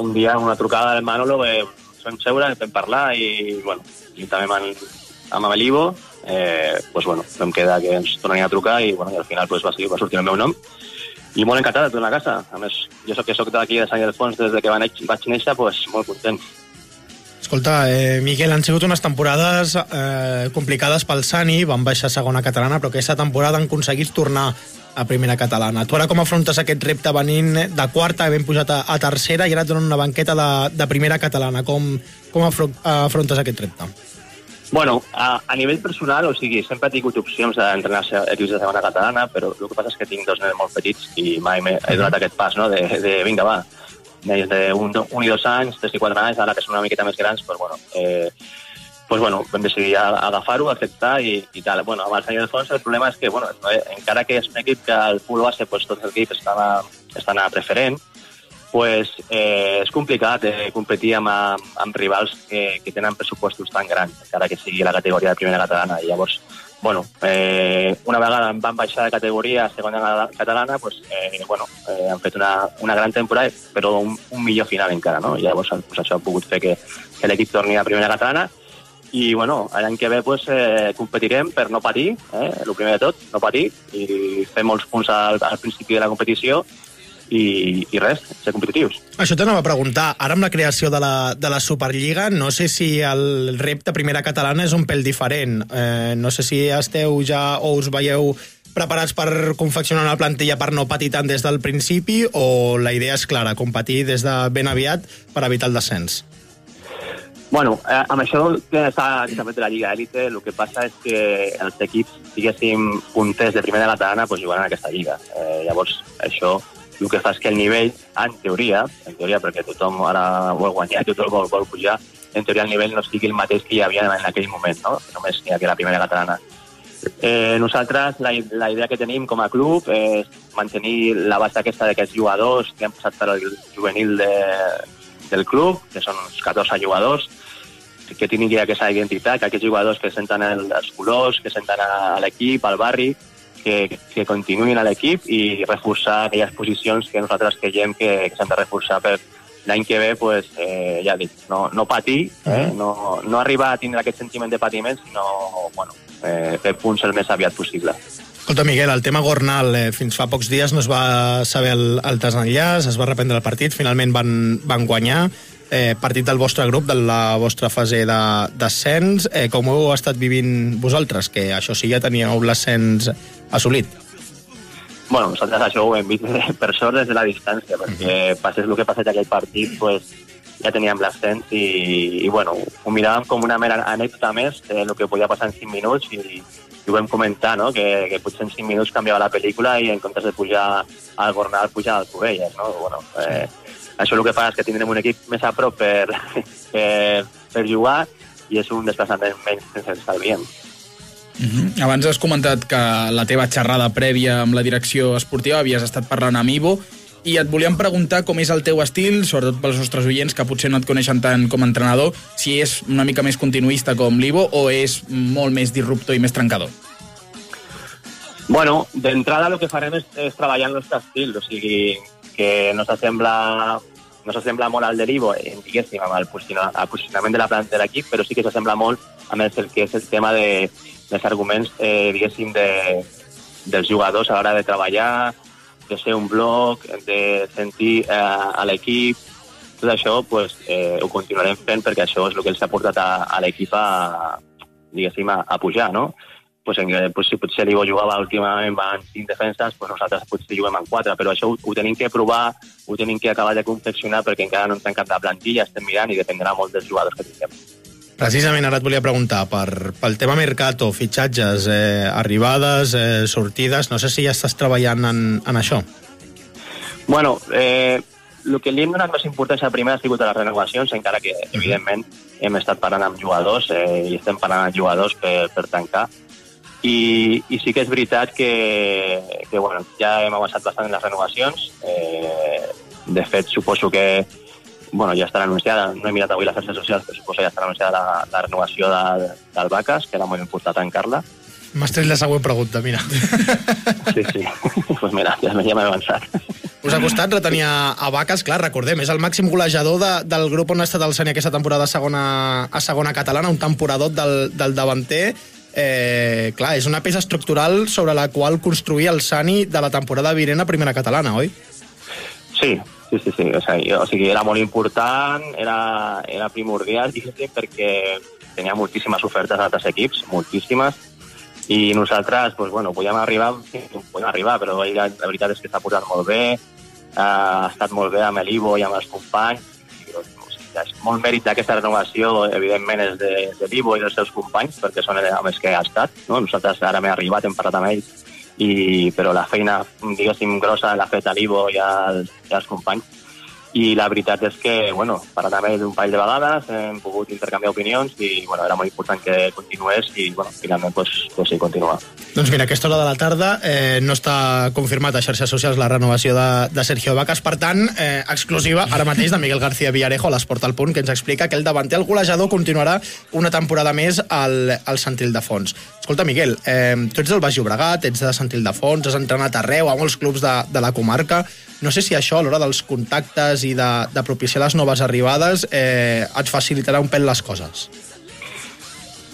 un dia una trucada del Manolo eh, vam seure, vam parlar i, bueno, i també amb, el, amb l'Ivo eh, pues, bueno, vam quedar que ens tornaria a trucar i, bueno, i al final pues, va, ser, va sortir el meu nom i molt encantat de tornar a casa. A més, jo soc que soc d'aquí de Sant Ildefons des de que vaig néixer, pues, molt content. Escolta, eh, Miquel, han sigut unes temporades eh, complicades pel Sani, van baixar a segona catalana, però aquesta temporada han aconseguit tornar a primera catalana. Tu ara com afrontes aquest repte venint de quarta, havent pujat a, a tercera i ara et donen una banqueta de, de primera catalana. Com, com afro, afrontes aquest repte? Bueno, a, a nivell personal, o sigui, sempre he tingut opcions d'entrenar a equips de segona catalana, però el que passa és que tinc dos nens molt petits i mai m'he- he donat aquest pas, no?, de, de vinga, va, nens d'un un i dos anys, tres i quatre anys, ara que són una miqueta més grans, doncs, bueno, eh, pues, bueno, vam decidir agafar-ho, acceptar i, i tal. Bueno, amb el de fons el problema és que, bueno, no, eh, encara que és un equip que al pool base pues, tots els equips estan a, estan a preferent, pues, eh, és complicat eh, competir amb, amb rivals que, que tenen pressupostos tan grans, encara que sigui la categoria de primera catalana. I llavors, bueno, eh, una vegada van baixar de categoria a segona catalana, pues, eh, bueno, eh, han fet una, una gran temporada, però un, un millor final encara, no? I llavors pues, això ha pogut fer que, que l'equip torni a primera catalana i bueno, l'any que ve pues, eh, competirem per no patir, eh, el primer de tot, no patir, i fer molts punts al, al principi de la competició i, i res, ser competitius. Això t'anava a preguntar. Ara amb la creació de la, de la Superliga, no sé si el repte primera catalana és un pèl diferent. Eh, no sé si esteu ja o us veieu preparats per confeccionar una plantilla per no patir tant des del principi o la idea és clara, competir des de ben aviat per evitar el descens? Bueno, eh, amb això que està també de la Lliga Elite, el que passa és que els equips, diguéssim, punters de primera catalana, pues, jugaran a aquesta lliga. Eh, llavors, això el que fa és que el nivell, en teoria, en teoria perquè tothom ara vol guanyar, tothom vol, vol pujar, en teoria el nivell no sigui el mateix que hi havia en aquell moment, no? que només hi havia la primera catalana. Eh, nosaltres, la, la idea que tenim com a club és mantenir la base aquesta d'aquests jugadors que hem posat per al juvenil de, del club, que són uns 14 jugadors, que tinguin aquesta identitat, que aquests jugadors que senten el, els colors, que senten a l'equip, al barri, que, que continuïn a l'equip i reforçar aquelles posicions que nosaltres creiem que, que s'han de reforçar per l'any que ve, pues, eh, ja dic, no, no patir, eh? no, no arribar a tindre aquest sentiment de patiment, sinó bueno, eh, fer punts el més aviat possible. Escolta, Miguel, el tema Gornal, eh, fins fa pocs dies no es va saber el, el desenllaç, es va reprendre el partit, finalment van, van guanyar, eh, partit del vostre grup, de la vostra fase de- d'ascens. Eh, com heu estat vivint vosaltres? Que això sí, ja teníeu l'ascens assolit. Bueno, nosaltres això ho hem vist per sort des de la distància, perquè passés el que passés aquell partit, pues, ja teníem l'ascens i, i, bueno, ho miràvem com una mera anècdota més de el que podia passar en 5 minuts i, i ho vam comentar, no? que, que potser en 5 minuts canviava la pel·lícula i en comptes de pujar al Gornal, pujar al Covelles. No? Bueno, eh, això el que fa és que tindrem un equip més a prop per, per, per jugar i és un desplaçament menys que ens estalviem. Mhm. Abans has comentat que la teva xerrada prèvia amb la direcció esportiva havies estat parlant amb Ivo i et volíem preguntar com és el teu estil, sobretot pels nostres oients que potser no et coneixen tant com a entrenador, si és una mica més continuista com l'Ivo o és molt més disruptor i més trencador. Bueno, d'entrada el que farem és, és treballar el nostre estil, o sigui, que no s'assembla no s'assembla molt al de l'Ivo, eh, diguéssim, amb el, posiciona- el posicionament de la planta de l'equip, però sí que s'assembla molt amb el, el que és el tema de, dels arguments, eh, diguéssim, de, dels jugadors a l'hora de treballar, de ser un bloc, de sentir eh, a l'equip, tot això pues, eh, ho continuarem fent perquè això és el que els ha portat a, a l'equip a, a, a pujar, no? Pues, en, què, pues, si potser l'Ivo jugava últimament amb cinc defenses, pues nosaltres potser juguem amb quatre, però això ho, ho tenim que provar, ho tenim que acabar de confeccionar perquè encara no han cap de plantilla, estem mirant i dependrà molt dels jugadors que tinguem. Precisament ara et volia preguntar per, pel tema mercato, fitxatges, eh, arribades, eh, sortides, no sé si ja estàs treballant en, en això. Bueno, eh, el que li hem donat més importància primer ha sigut a les renovacions, encara que, evidentment, hem estat parlant amb jugadors eh, i estem parlant amb jugadors per, per tancar. I, I sí que és veritat que, que bueno, ja hem avançat bastant en les renovacions. Eh, de fet, suposo que bueno, ja estarà anunciada, no he mirat avui les xarxes socials, però suposo que ja estarà anunciada la, la renovació de, del Bacas, que era molt important tancar-la. M'has tret la següent pregunta, mira. Sí, sí. pues mira, ja, m'he avançat. Us ha costat retenir a, Vaques, clar, recordem, és el màxim golejador de, del grup on ha estat el Sani aquesta temporada a segona, a segona catalana, un temporador del, del davanter. Eh, clar, és una peça estructural sobre la qual construir el Sani de la temporada vinent a primera catalana, oi? Sí, sí, sí, sí. O sigui, o sigui era molt important, era, era primordial, diguéssim, perquè tenia moltíssimes ofertes d'altres equips, moltíssimes, i nosaltres, doncs, bueno, podíem arribar, podíem arribar, però la veritat és que s'ha posat molt bé, ha estat molt bé amb l'Ivo i amb els companys, molt mèrit d'aquesta renovació, evidentment, és de, de l'Ivo i dels seus companys, perquè són amb els que ha estat. No? Nosaltres ara m'he arribat, hem parlat amb ells, i, però la feina, diguéssim, grossa l'ha fet l'Ivo i, els, i els companys. I la veritat és que, bueno, parat amb ell un parell de vegades, hem pogut intercanviar opinions i, bueno, era molt important que continués i, bueno, finalment, pues, pues sí, continua. Doncs mira, a aquesta hora de la tarda eh, no està confirmat a xarxes socials la renovació de, de Sergio Vacas, per tant, eh, exclusiva ara mateix de Miguel García Villarejo a l'Esport al Punt, que ens explica que el davanter, el golejador, continuarà una temporada més al, al Sant Ildefons. Escolta, Miguel, eh, tu ets del Baix Llobregat, ets de Sant Ildefons, has entrenat arreu, a molts clubs de, de la comarca. No sé si això, a l'hora dels contactes i de, de propiciar les noves arribades, eh, et facilitarà un pèl les coses.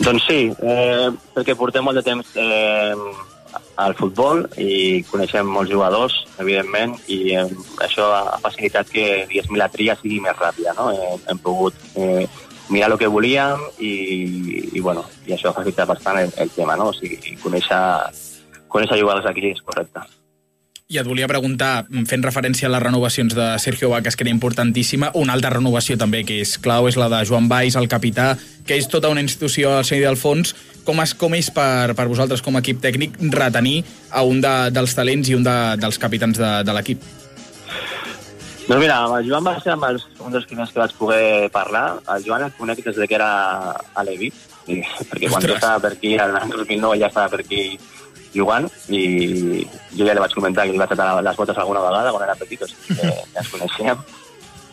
Doncs sí, eh, perquè portem molt de temps eh, al futbol i coneixem molts jugadors, evidentment, i eh, això ha facilitat que, diguéssim, la tria sigui més ràpida, no? Eh, hem pogut eh, mirar el que volíem i, i, bueno, i això ha facilitat bastant el, el tema, no? O sigui, conèixer, conèixer jugadors aquí és correcte. I et volia preguntar, fent referència a les renovacions de Sergio Vacas, que era importantíssima, una altra renovació també que és clau és la de Joan Baix, el capità, que és tota una institució al Seny del Fons. Com és, com és per, per vosaltres com a equip tècnic retenir a un de, dels talents i un de, dels capitans de, de l'equip? Doncs mira, amb el Joan va ser amb els, un dels primers que vaig poder parlar. El Joan el conec des de que era a l'Evi, perquè quan jo estava per aquí, l'any 2009 ja estava per aquí jugant i jo ja li vaig comentar que li vaig atar les botes alguna vegada quan era petit, o sigui que ja ens coneixíem.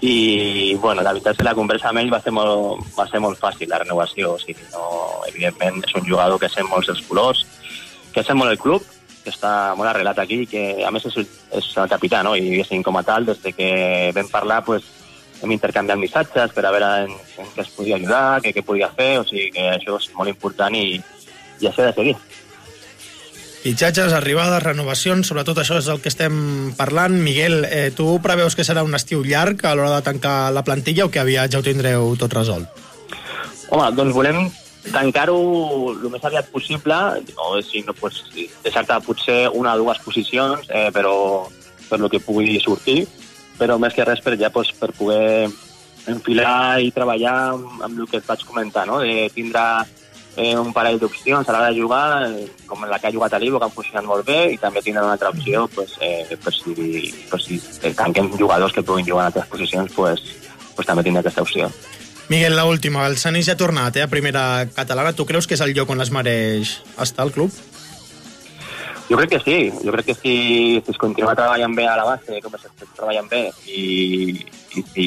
I, bueno, la veritat és que la conversa amb ell va ser molt, va ser molt fàcil, la renovació. O sigui, no, evidentment, és un jugador que sent molts els colors, que sent molt el club, que està molt arrelat aquí, que a més és, és el capità, no? I diguéssim, com a tal, des de que vam parlar, pues, hem intercanviat missatges per a veure en, en què es podia ajudar, què, què podia fer, o sigui que això és molt important i, i això de seguir. Fitxatges, arribades, renovacions, sobretot això és el que estem parlant. Miguel, eh, tu preveus que serà un estiu llarg a l'hora de tancar la plantilla o que aviat ja ho tindreu tot resolt? Home, doncs volem tancar-ho el més aviat possible, o si no, pues, deixar-te potser una o dues posicions, eh, però per lo que pugui sortir, però més que res per ja pues, per poder enfilar i treballar amb, amb el que et vaig comentar, no? de tindre eh, un parell d'opcions a l'hora de jugar, eh, com la que ha jugat a l'Ivo, que han funcionat molt bé, i també tindre una altra opció pues, eh, per si, per si tanquem jugadors que puguin jugar en altres posicions, pues, pues també tindre aquesta opció. Miguel, la última. El Sanís ja ha tornat eh, a primera catalana. Tu creus que és el lloc on es mereix estar al club? Jo crec que sí. Jo crec que si, si es continua treballant bé a la base, com es treballant bé, i, i si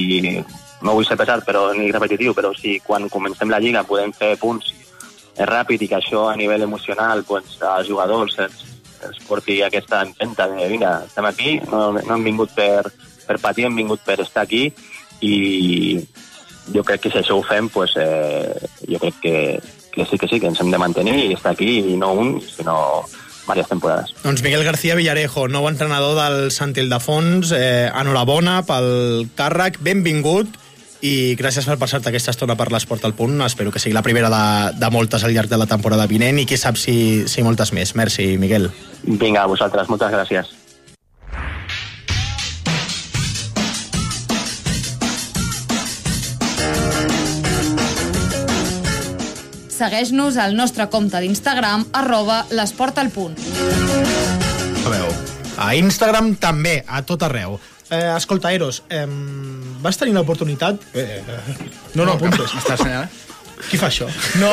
no vull ser pesat però ni repetitiu, però si quan comencem la lliga podem fer punts ràpid i que això a nivell emocional pues, als jugadors els, els porti aquesta empenta de vinga, estem aquí, no, no hem vingut per, per patir, hem vingut per estar aquí i jo crec que si això ho fem, pues, eh, jo crec que, que sí que sí, que ens hem de mantenir i estar aquí, i no un, sinó diverses temporades. Doncs Miguel García Villarejo, nou entrenador del Sant Ildefons, eh, enhorabona pel càrrec, benvingut i gràcies per passar-te aquesta estona per l'Esport al Punt. Espero que sigui la primera de, de moltes al llarg de la temporada vinent i qui sap si, si moltes més. Merci, Miguel. Vinga, a vosaltres, moltes gràcies. Segueix-nos al nostre compte d'Instagram, arroba l'esport al punt. A Instagram també, a tot arreu. Eh, escolta, Eros, eh, vas tenir l'oportunitat... Eh, eh, no, no, apuntes. M'estàs assenyalant? Qui fa això? No!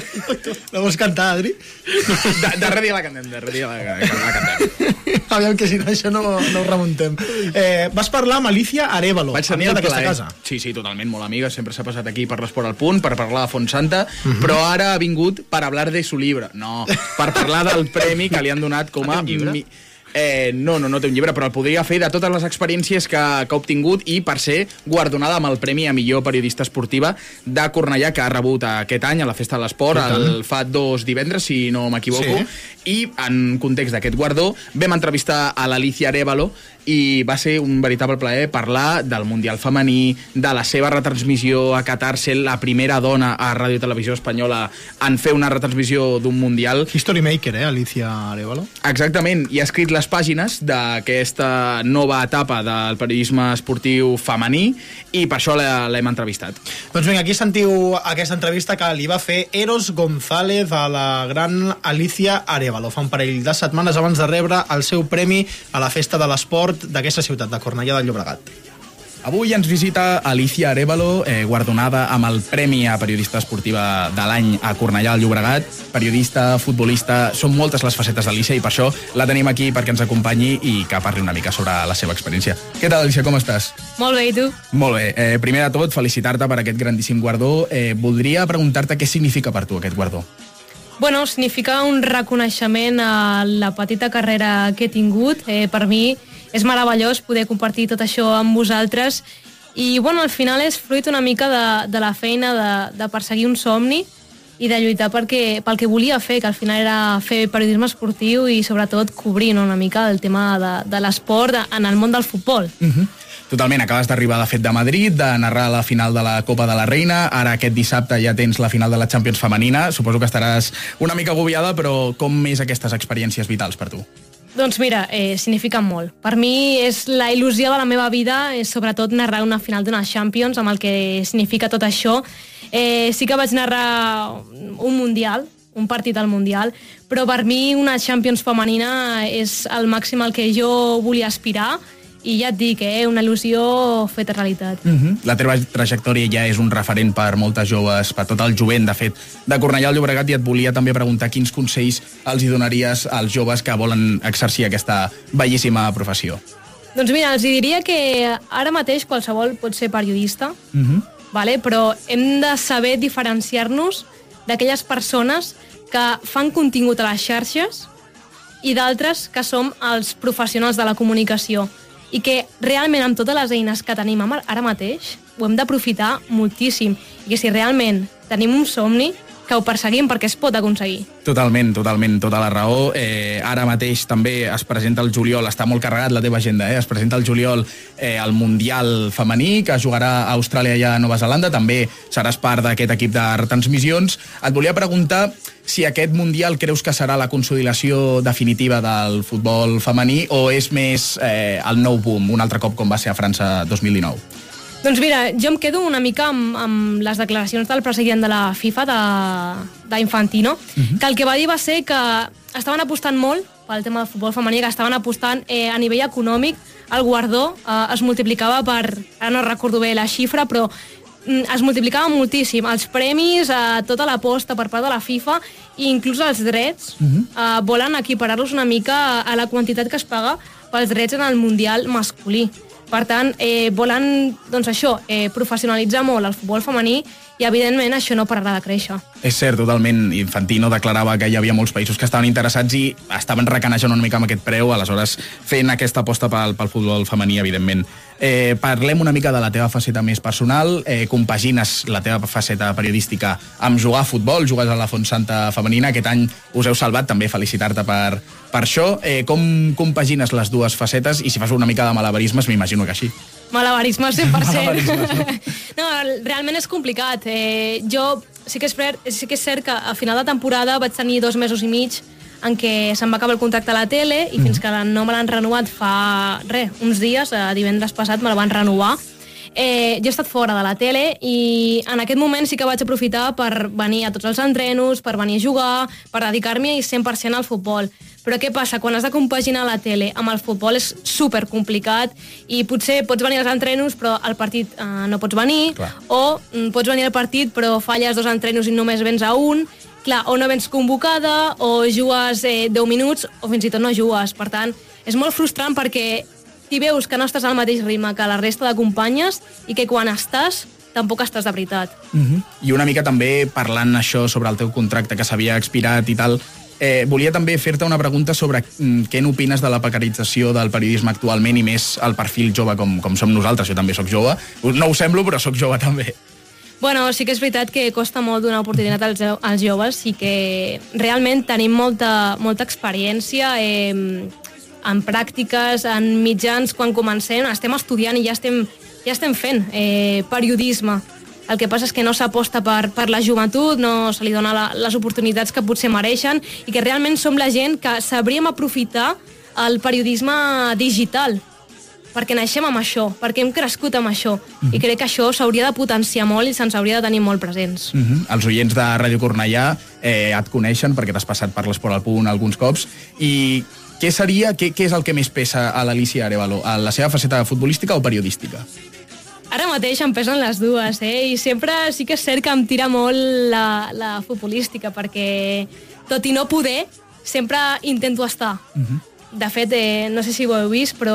La vols cantar, Adri? De, darrere dia la cantem, darrere dia la, la cantem. Aviam que si no això no, no ho remuntem. Eh, vas parlar amb Alicia Arevalo, Vaig amiga d'aquesta casa. Sí, sí, totalment, molt amiga. Sempre s'ha passat aquí per l'Esport al Punt, per parlar de Fontsanta, Mhm. però ara ha vingut per hablar de su llibre. No, per parlar del premi que li han donat com a... Mi- Eh, no, no, no té un llibre, però el podria fer de totes les experiències que, que ha obtingut i per ser guardonada amb el Premi a millor periodista esportiva de Cornellà que ha rebut aquest any a la Festa de l'Esport, el fa dos divendres, si no m'equivoco, Sí. i en context d'aquest guardó vam entrevistar a l'Alicia Arevalo i va ser un veritable plaer parlar del Mundial femení, de la seva retransmissió a Qatar, ser la primera dona a Ràdio Televisió Espanyola en fer una retransmissió d'un Mundial. History maker, eh, Alicia Arevalo? Exactament, i ha escrit les pàgines d'aquesta nova etapa del periodisme esportiu femení i per això l'he- l'hem entrevistat. Doncs vinga, aquí sentiu aquesta entrevista que li va fer Eros González a la gran Alicia Arevalo fa un parell de setmanes abans de rebre el seu premi a la Festa de l'Esport d'aquesta ciutat, de Cornellà del Llobregat. Avui ens visita Alicia Arevalo, eh, guardonada amb el Premi a Periodista Esportiva de l'any a Cornellà del Llobregat. Periodista, futbolista, són moltes les facetes d'Alicia i per això la tenim aquí perquè ens acompanyi i que parli una mica sobre la seva experiència. Què tal, Alicia, com estàs? Molt bé, i tu? Molt bé. Eh, primer de tot, felicitar-te per aquest grandíssim guardó. Eh, voldria preguntar-te què significa per tu aquest guardó. Bueno, significa un reconeixement a la petita carrera que he tingut. Eh, per mi és meravellós poder compartir tot això amb vosaltres i bueno, al final és fruit una mica de, de la feina de, de perseguir un somni i de lluitar perquè, pel que volia fer, que al final era fer periodisme esportiu i sobretot cobrir no, una mica el tema de, de l'esport en el món del futbol. Totalment, acabes d'arribar de fet de Madrid, de narrar la final de la Copa de la Reina, ara aquest dissabte ja tens la final de la Champions femenina, suposo que estaràs una mica agobiada, però com més aquestes experiències vitals per tu? Doncs mira, eh, significa molt. Per mi és la il·lusió de la meva vida, és sobretot narrar una final d'una Champions, amb el que significa tot això. Eh, sí que vaig narrar un Mundial, un partit al Mundial, però per mi una Champions femenina és el màxim al que jo volia aspirar i ja et dic, eh, una il·lusió feta realitat. Uh -huh. La teva trajectòria ja és un referent per moltes joves, per tot el jovent, de fet, de Cornellà al Llobregat, i et volia també preguntar quins consells els hi donaries als joves que volen exercir aquesta bellíssima professió. Doncs mira, els diria que ara mateix qualsevol pot ser periodista, Uh -huh. vale? però hem de saber diferenciar-nos d'aquelles persones que fan contingut a les xarxes i d'altres que som els professionals de la comunicació i que realment amb totes les eines que tenim ara mateix ho hem d'aprofitar moltíssim. I que si realment tenim un somni que ho perseguim perquè es pot aconseguir. Totalment, totalment, tota la raó. Eh, ara mateix també es presenta el juliol, està molt carregat la teva agenda, eh? es presenta el juliol eh, el Mundial femení, que jugarà a Austràlia i a Nova Zelanda, també seràs part d'aquest equip de retransmissions. Et volia preguntar si aquest Mundial creus que serà la consolidació definitiva del futbol femení o és més eh, el nou boom, un altre cop com va ser a França 2019? Doncs mira, jo em quedo una mica amb, amb les declaracions del president de la FIFA, de- d'Infantino, Mhm. que el que va dir va ser que estaven apostant molt pel tema del futbol femení, que estaven apostant eh, a nivell econòmic, el guardó eh, es multiplicava per, ara no recordo bé la xifra, però mm, es multiplicava moltíssim. Els premis, eh, tota l'aposta per part de la FIFA i inclús els drets eh, volen equiparar-los una mica a la quantitat que es paga pels drets en el Mundial masculí. Per tant, eh, volen doncs això, eh, professionalitzar molt el futbol femení i, evidentment, això no pararà de créixer. És cert, totalment. Infantino declarava que hi havia molts països que estaven interessats i estaven recanejant una mica amb aquest preu, aleshores fent aquesta aposta pel, pel futbol femení, evidentment. Eh, parlem una mica de la teva faceta més personal. Eh, compagines la teva faceta periodística amb jugar a futbol, jugues a la Fontsanta femenina. Aquest any us heu salvat, també felicitar-te per, per això. Eh, com compagines les dues facetes i si fas una mica de malabarismes, m'imagino que així. Malabarisme 100%. Malabarismes, no, realment és complicat. Eh, jo sí que, és sí que és cert que a final de temporada vaig tenir dos mesos i mig en què se'm va acabar el contracte a la tele i fins que no me l'han renovat fa, res, uns dies, eh, divendres passat me la van renovar, eh, jo he estat fora de la tele i en aquest moment sí que vaig aprofitar per venir a tots els entrenos, per venir a jugar, per dedicar-m'hi 100% al futbol. Però què passa? Quan has de compaginar la tele amb el futbol és super complicat i potser pots venir als entrenos però al partit eh, no pots venir Clar. o mm, pots venir al partit però falles dos entrenos i només vens a un clar, o no vens convocada o jugues eh, 10 minuts o fins i tot no jugues. Per tant, és molt frustrant perquè t'hi veus que no estàs al mateix ritme que la resta de companyes i que quan estàs tampoc estàs de veritat. I una mica també parlant això sobre el teu contracte que s'havia expirat i tal, eh, volia també fer-te una pregunta sobre mm, què n'opines de la precarització del periodisme actualment i més el perfil jove com, com som nosaltres. Jo també sóc jove. No ho semblo, però sóc jove també. Bueno, sí que és veritat que costa molt donar oportunitat als, als joves i que realment tenim molta, molta experiència eh, en pràctiques, en mitjans, quan comencem, estem estudiant i ja estem, ja estem fent eh, periodisme. El que passa és que no s'aposta per, per la joventut, no se li dona la, les oportunitats que potser mereixen i que realment som la gent que sabríem aprofitar el periodisme digital perquè naixem amb això, perquè hem crescut amb això. I crec que això s'hauria de potenciar molt i se'ns hauria de tenir molt presents. Uh -huh. Els oients de Ràdio Cornellà eh, et coneixen perquè t'has passat per l'Esport al Punt alguns cops i què seria, què, què és el que més pesa a l'Alicia Arevalo? A la seva faceta futbolística o periodística? Ara mateix em pesen les dues, eh? I sempre sí que és cert que em tira molt la, la futbolística, perquè tot i no poder, sempre intento estar. De fet, eh, no sé si ho heu vist, però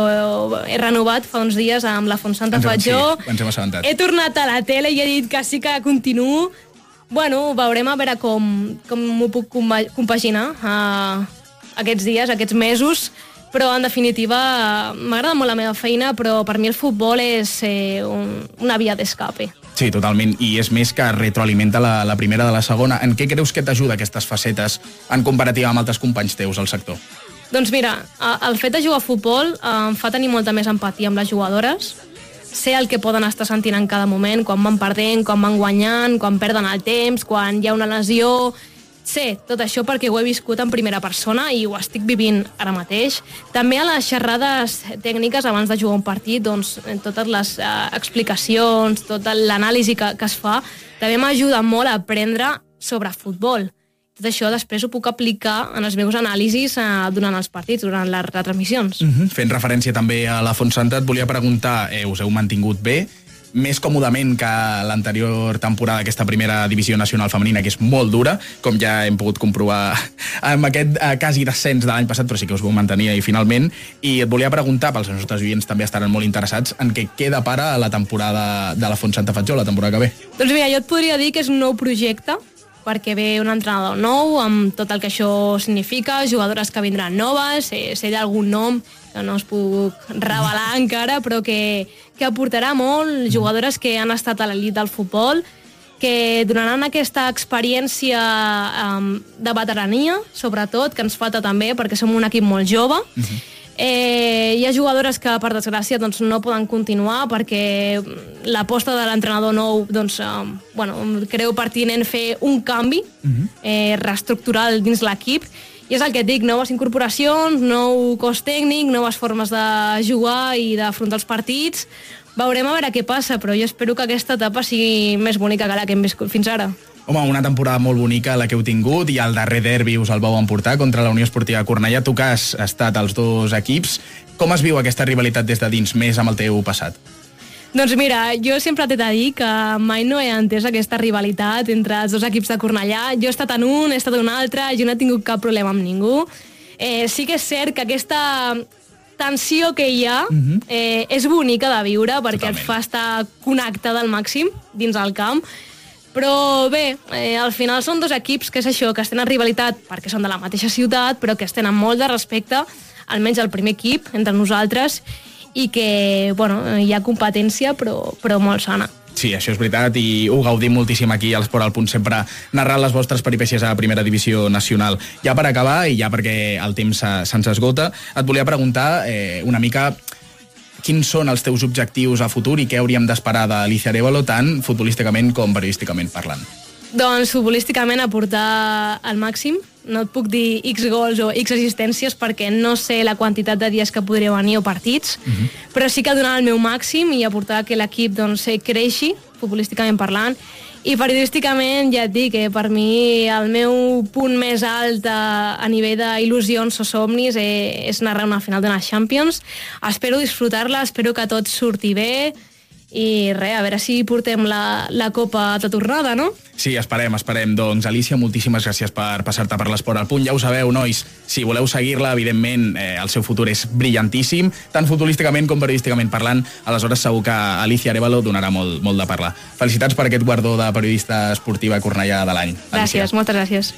he renovat fa uns dies amb la Fontsanta Fatjó. sí, ens hem assabentat. He tornat a la tele i he dit que sí que continuo. Bueno, veurem a veure com, com m'ho puc compa- compaginar uh, aquests dies, aquests mesos, però en definitiva m'agrada molt la meva feina, però per mi el futbol és eh, un, una via d'escape. Sí, totalment. I és més que retroalimenta la, la primera de la segona. En què creus que t'ajuda aquestes facetes en comparativa amb altres companys teus al sector? Doncs mira, el fet de jugar a futbol eh, em fa tenir molta més empatia amb les jugadores, sé el que poden estar sentint en cada moment, quan van perdent, quan van guanyant, quan perden el temps, quan hi ha una lesió... Sé tot això perquè ho he viscut en primera persona i ho estic vivint ara mateix. També a les xerrades tècniques abans de jugar un partit, doncs, totes les eh, explicacions, tota l'anàlisi que, que es fa, també m'ajuda molt a aprendre sobre futbol. Tot això després ho puc aplicar en els meus anàlisis eh, durant els partits, durant les retransmissions. Uh -huh. Fent referència també a la Fontsanta, et volia preguntar, eh, us heu mantingut bé? Més còmodament que l'anterior temporada d'aquesta primera divisió nacional femenina, que és molt dura, com ja hem pogut comprovar amb aquest eh, quasi descens de l'any passat, però sí que us vau mantenir ahir finalment. I et volia preguntar, pels nostres oients també estaran molt interessats, en què queda para la temporada de la Font Santa Fatjó, la temporada que ve. Doncs mira, jo et podria dir que és un nou projecte, perquè ve un entrenador nou, amb tot el que això significa, jugadores que vindran noves, sé, sé d'algun nom que no us puc revelar encara, però que, que aportarà molt, jugadores que han estat a l'elit del futbol, que donaran aquesta experiència um, de veterania, sobretot, que ens falta també, perquè som un equip molt jove, Eh, hi ha jugadores que, per desgràcia, doncs, no poden continuar perquè l'aposta de l'entrenador nou doncs, eh, bueno, creu pertinent fer un canvi eh, reestructural dins l'equip i és el que et dic, noves incorporacions, nou cos tècnic, noves formes de jugar i d'afrontar els partits. Veurem a veure què passa, però jo espero que aquesta etapa sigui més bonica que la que hem viscut fins ara. Home, una temporada molt bonica la que heu tingut i el darrer derbi us el vau emportar contra la Unió Esportiva Cornellà. Tu que has estat als dos equips, com es viu aquesta rivalitat des de dins, més amb el teu passat? Doncs mira, jo sempre t'he de dir que mai no he entès aquesta rivalitat entre els dos equips de Cornellà. Jo he estat en un, he estat en un altre, jo no he tingut cap problema amb ningú. Eh, sí que és cert que aquesta tensió que hi ha eh, és bonica de viure perquè et fa estar connectada al màxim dins el camp. Però bé, eh, al final són dos equips que és això, que es tenen rivalitat perquè són de la mateixa ciutat, però que es tenen molt de respecte, almenys el primer equip, entre nosaltres, i que, bueno, hi ha competència, però, però molt sana. Sí, això és veritat i ho gaudim moltíssim aquí a l'Esport al Punt, sempre narrant les vostres peripècies a la primera divisió nacional. Ja per acabar, i ja perquè el temps se- se'ns esgota, et volia preguntar eh, una mica quins són els teus objectius a futur i què hauríem d'esperar d'Alicia Arevalo, tant futbolísticament com periodísticament parlant? Doncs futbolísticament aportar al màxim. No et puc dir X gols o X assistències perquè no sé la quantitat de dies que podria venir o partits, però sí que donar el meu màxim i aportar que l'equip doncs, creixi, futbolísticament parlant, i periodísticament ja et dic que per mi el meu punt més alt a, a nivell d'il·lusions o somnis eh, és narrar una final d'una Champions. Espero disfrutar-la, espero que tot surti bé i res, a veure si portem la, la copa de tornada, no? Sí, esperem, esperem. Doncs, Alicia, moltíssimes gràcies per passar-te per l'esport al punt. Ja ho sabeu, nois, si voleu seguir-la, evidentment, eh, el seu futur és brillantíssim, tant futbolísticament com periodísticament parlant. Aleshores, segur que Alicia Arevalo donarà molt, molt de parlar. Felicitats per aquest guardó de periodista esportiva Cornellà de l'any. Gràcies, moltes gràcies.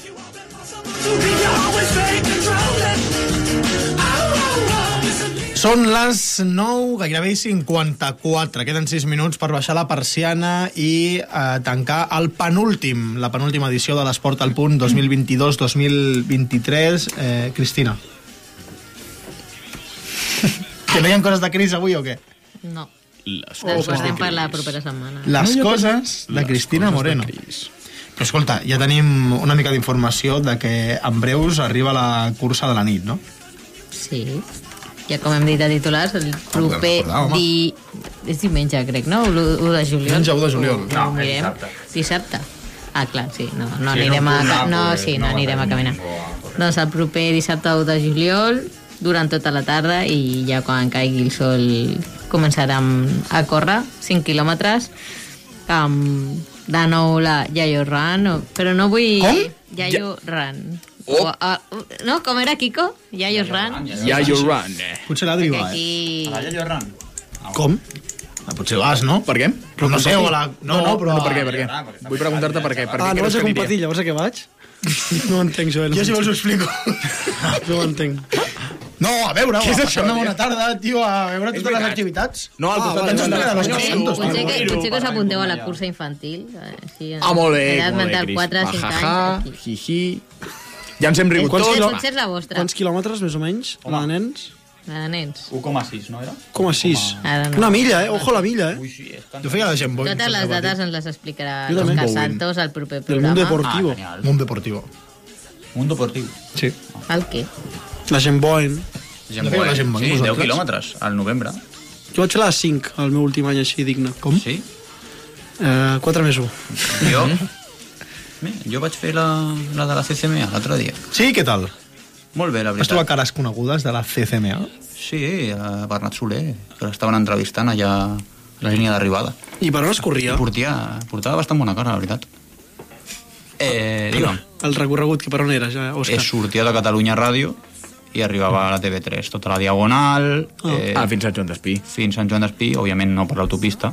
Són les 9, gairebé 54. Queden 6 minuts per baixar la persiana i eh, tancar el penúltim, la penúltima edició de l'Esport al Punt 2022-2023. Eh, Cristina. que no hi ha coses de Cris avui o què? No. Les Ens guardem per la propera setmana. Les coses de Cristina Moreno. Però escolta, ja tenim una mica d'informació de que en breus arriba la cursa de la nit, no? Sí. Ja com hem dit a titulars, el proper recordar, home. di... és diumenge, crec, no? L'1 de juliol. Diumenge 1 de juliol. Ho, ho mirem. Dissabte. Ah, clar, sí, no, no anirem a... ca- No, sí, no anirem a caminar. Doncs el proper dissabte 1 de juliol, durant tota la tarda, i ja quan caigui el sol començarem a córrer 5 quilòmetres amb de nou la Yayo Run, però no vull... Com? Yayo Run. O, a, no, com era Kiko? Yayo Run. Ja, you run. Eh. Potser l'Adri va, eh? aquí... Com? Ah, potser vas, no? Per què? Però no sé, o la... No, no, però... No, per què, per què? Vull preguntar-te per què. Per Ah, què no vaig a competir, llavors a què vaig? No ho entenc, Joel. Jo si vols ho explico. No ho entenc. No, a veure, Què és a això, una bona tarda, tio, a veure totes les activitats. No, al Ah, costat vale, ens vale, vale. los Potser- Santos. Potser que, potser que us apunteu a la cursa infantil. eh, Així, Ah, molt bé, Edat molt bé, mental Cris. 4 a 5 Ajaja, anys. Aquí. jiji. Ja ens hem rigut tots. potser és la vostra, Quants quilòmetres, més o menys? La de nens? la de nens. 1,6, no era? Com a 6. Ara no. Una milla, eh? Ojo a la milla, eh? Jo feia de gent Totes les dates ens les explicarà Jo també. Santos al proper Del mundo programa. deportivo. Ah, genial. Mundo Deportivo. Mundo deportiu. Sí. El què? La gent Boen. Gent No feu la gent sí, Boy, 10 vosaltres? quilòmetres, al novembre. Jo vaig fer la 5, el meu últim any així digne. Com? Sí? Eh, 4 més 1. Jo, Bé, jo vaig fer la, la de la CCMA l'altre dia. Sí, què tal? Molt bé, la Has trobat veritat. cares conegudes de la CCMA? Sí, a Bernat Soler, que l'estaven entrevistant allà a la línia d'arribada. I per on es corria? Portia, portava bastant bona cara, la veritat. Eh, digue'm, El recorregut, que per on era, ja, Òscar? es sortia de Catalunya Ràdio i arribava a la TV3, tota la Diagonal, Ah. eh, Ah, fins a Joan d'Espí. fins a Sant Joan d'Espí, òbviament no per l'autopista,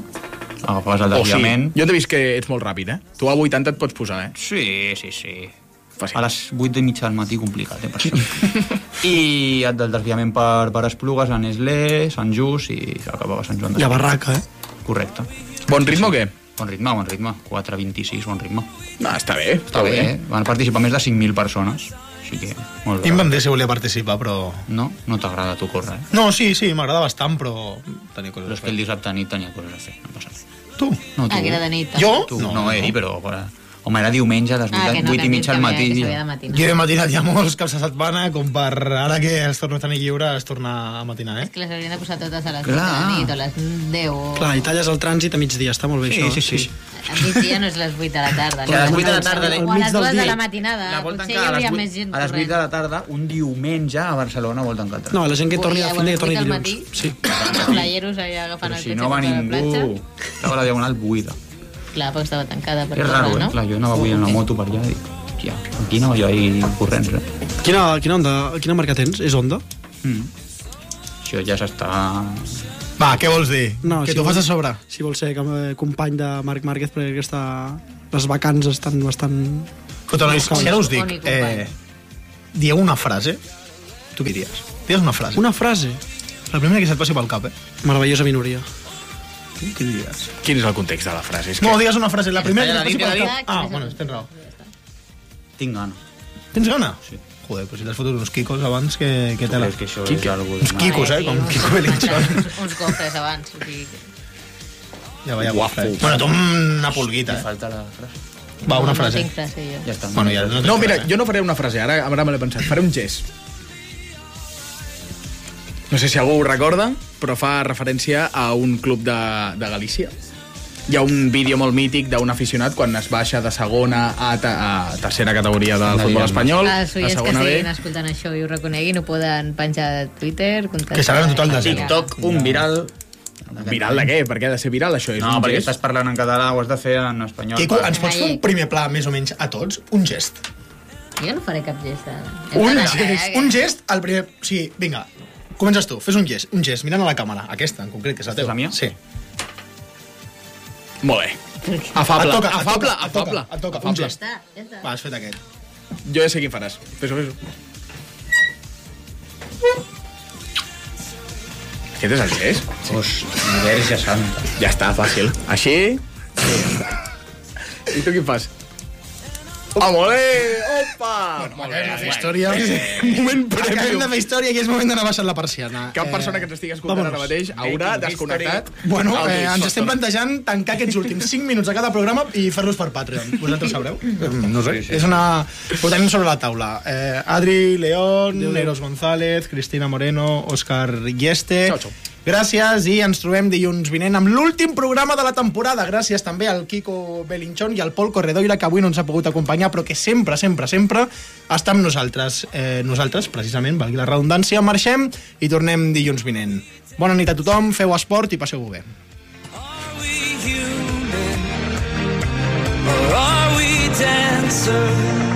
el Oh, sí. desviament. Jo t'he vist que ets molt ràpid, eh? Tu a 80 et pots posar, eh? Sí, sí, sí. Fàcil. A les 8 de mitja del matí complicat, eh, per això. I el del desviament per, per Esplugues, a Neslé, Sant Just i s'acabava a Sant Joan I a d'Espí. Barraca, eh? Correcte. Bon ritme o què? Bon ritme, bon ritme. 4.26, bon ritme. No, està bé, Està bé, eh? Van participar més de 5.000 persones. Així que, molt I bé. em van dir si volia participar, però... No? No t'agrada tu córrer, eh? No, sí, sí, m'agrada bastant, però tenia coses Però a és que el dissabte a nit tenia coses a fer, no passa res. Tu? No, tu. Que era de nit. Jo? Tu, no, no, Eri, però... però home, era diumenge a les 8, Ah, no, 8 que i mitja al matí. Matinar. Jo he matinat ja molts caps de setmana, com per ara que es torna a tenir lliure, es torna a matinar, És eh? que les haurien de posar totes a les 8 de Clar. la nit o a les 10 o... Clar, i talles el trànsit a migdia, està molt bé Sí, això. sí, sí. A migdia no és les 8 de la tarda. Que a les 8 de la tarda... Al O a les del 2 de la matinada. La vol Potser hi tancar a les, hauria 8, més gent a les 8 de la tarda, un diumenge a Barcelona vol tancar el trànsit. No, la gent que torni Ui, a fin de que torni dilluns. matí? Sí. Els playeros allà agafant Però el si cotxe no va ningú... Estava la diagonal buida. Clar, perquè estava tancada per És tot, raro, eh? no? Clar, jo anava avui en la moto per allà i dic, hòstia, aquí anava jo ahir corrents, eh? Quina, quina, onda, quina marca tens? És Honda? Mm. Això ja s'està... Va, què vols dir? No, que si tu fas a sobre? Si vols ser com- company de Marc Márquez, perquè aquesta... les vacances estan bastant... Escolta, nois, si ara us dic, eh, dieu una frase, tu què diries? Digues una frase. Una frase. La primera que se't passi pel cap, eh? Meravellosa minoria. Què diries? Quin és el context de la frase? És que... No, digues una frase, la primera Ja dit, ja dit. Ah, bueno, tens raó. Tinc gana. Tens gana? Sí. Joder, però si t'has fotut uns quicos abans, que, que tela. És que això és algo... Uns quicos, eh? Com Kiko Belinchón. Uns, uns gofres abans. O sigui, Ja vaya guapo. Bueno, tu una pulguita, eh? Falta la frase. Va, una no frase. tinc frase, jo. Ja està. Bueno, ja no, No, mira, jo no faré una frase, ara, ara me l'he pensat. Faré un gest. No sé si algú ho recorda, però fa referència a un club de, de Galícia. Hi ha un vídeo molt mític d'un aficionat quan es baixa de segona a, ta, a tercera categoria del futbol espanyol, Els a oients que segona B. estiguin escoltant això i ho reconeguin ho poden penjar a Twitter. Que serà en total de zero. TikTok, un viral... Viral de què? Per què ha de ser viral, això? És No, un perquè gest? estàs parlant en català, ho has de fer en espanyol. Quico, ens pots fer un primer pla, més o menys, a tots? Un gest. Jo no faré cap gest. ara. Un gest, eh, un gest al primer... O sigui, vinga, comences tu, fes un gest, un gest, mirant a la càmera, aquesta en concret, que és la teva. És la mia? Sí. Molt bé. Afable, Et toca, afable, toca, et toca, afable. et toca, un gest. Va, has fet aquest. Jo ja sé quin faràs. Fes-ho, fes-ho. Aquest és el gest? Hosti, verge santa. Ja està, fàcil. Així... I tu quin fas? Ah, molt bé! Opa! Molt bé, la història. Moment Acabem de premium. fer història i és moment d'anar baixant la persiana. Cap persona que ens estigui escoltant ara vámonos. mateix haurà desconnectat. Bueno, eh, ens estem plantejant tancar aquests últims 5 minuts a cada programa i fer-los per Patreon. Vosaltres sabreu? No sé. És una... Ho tenim sobre la taula. Eh, Adri, León, Eros González, Cristina Moreno, Òscar Yeste... Xau, xau. Gràcies i ens trobem dilluns vinent amb l'últim programa de la temporada. Gràcies també al Kiko Belinchón i al Pol Corredoira, que avui no ens ha pogut acompanyar, però que sempre, sempre, sempre està amb nosaltres. Eh, nosaltres, precisament, valgui la redundància, marxem i tornem dilluns vinent. Bona nit a tothom, feu esport i passeu-ho bé. Or are we dancers?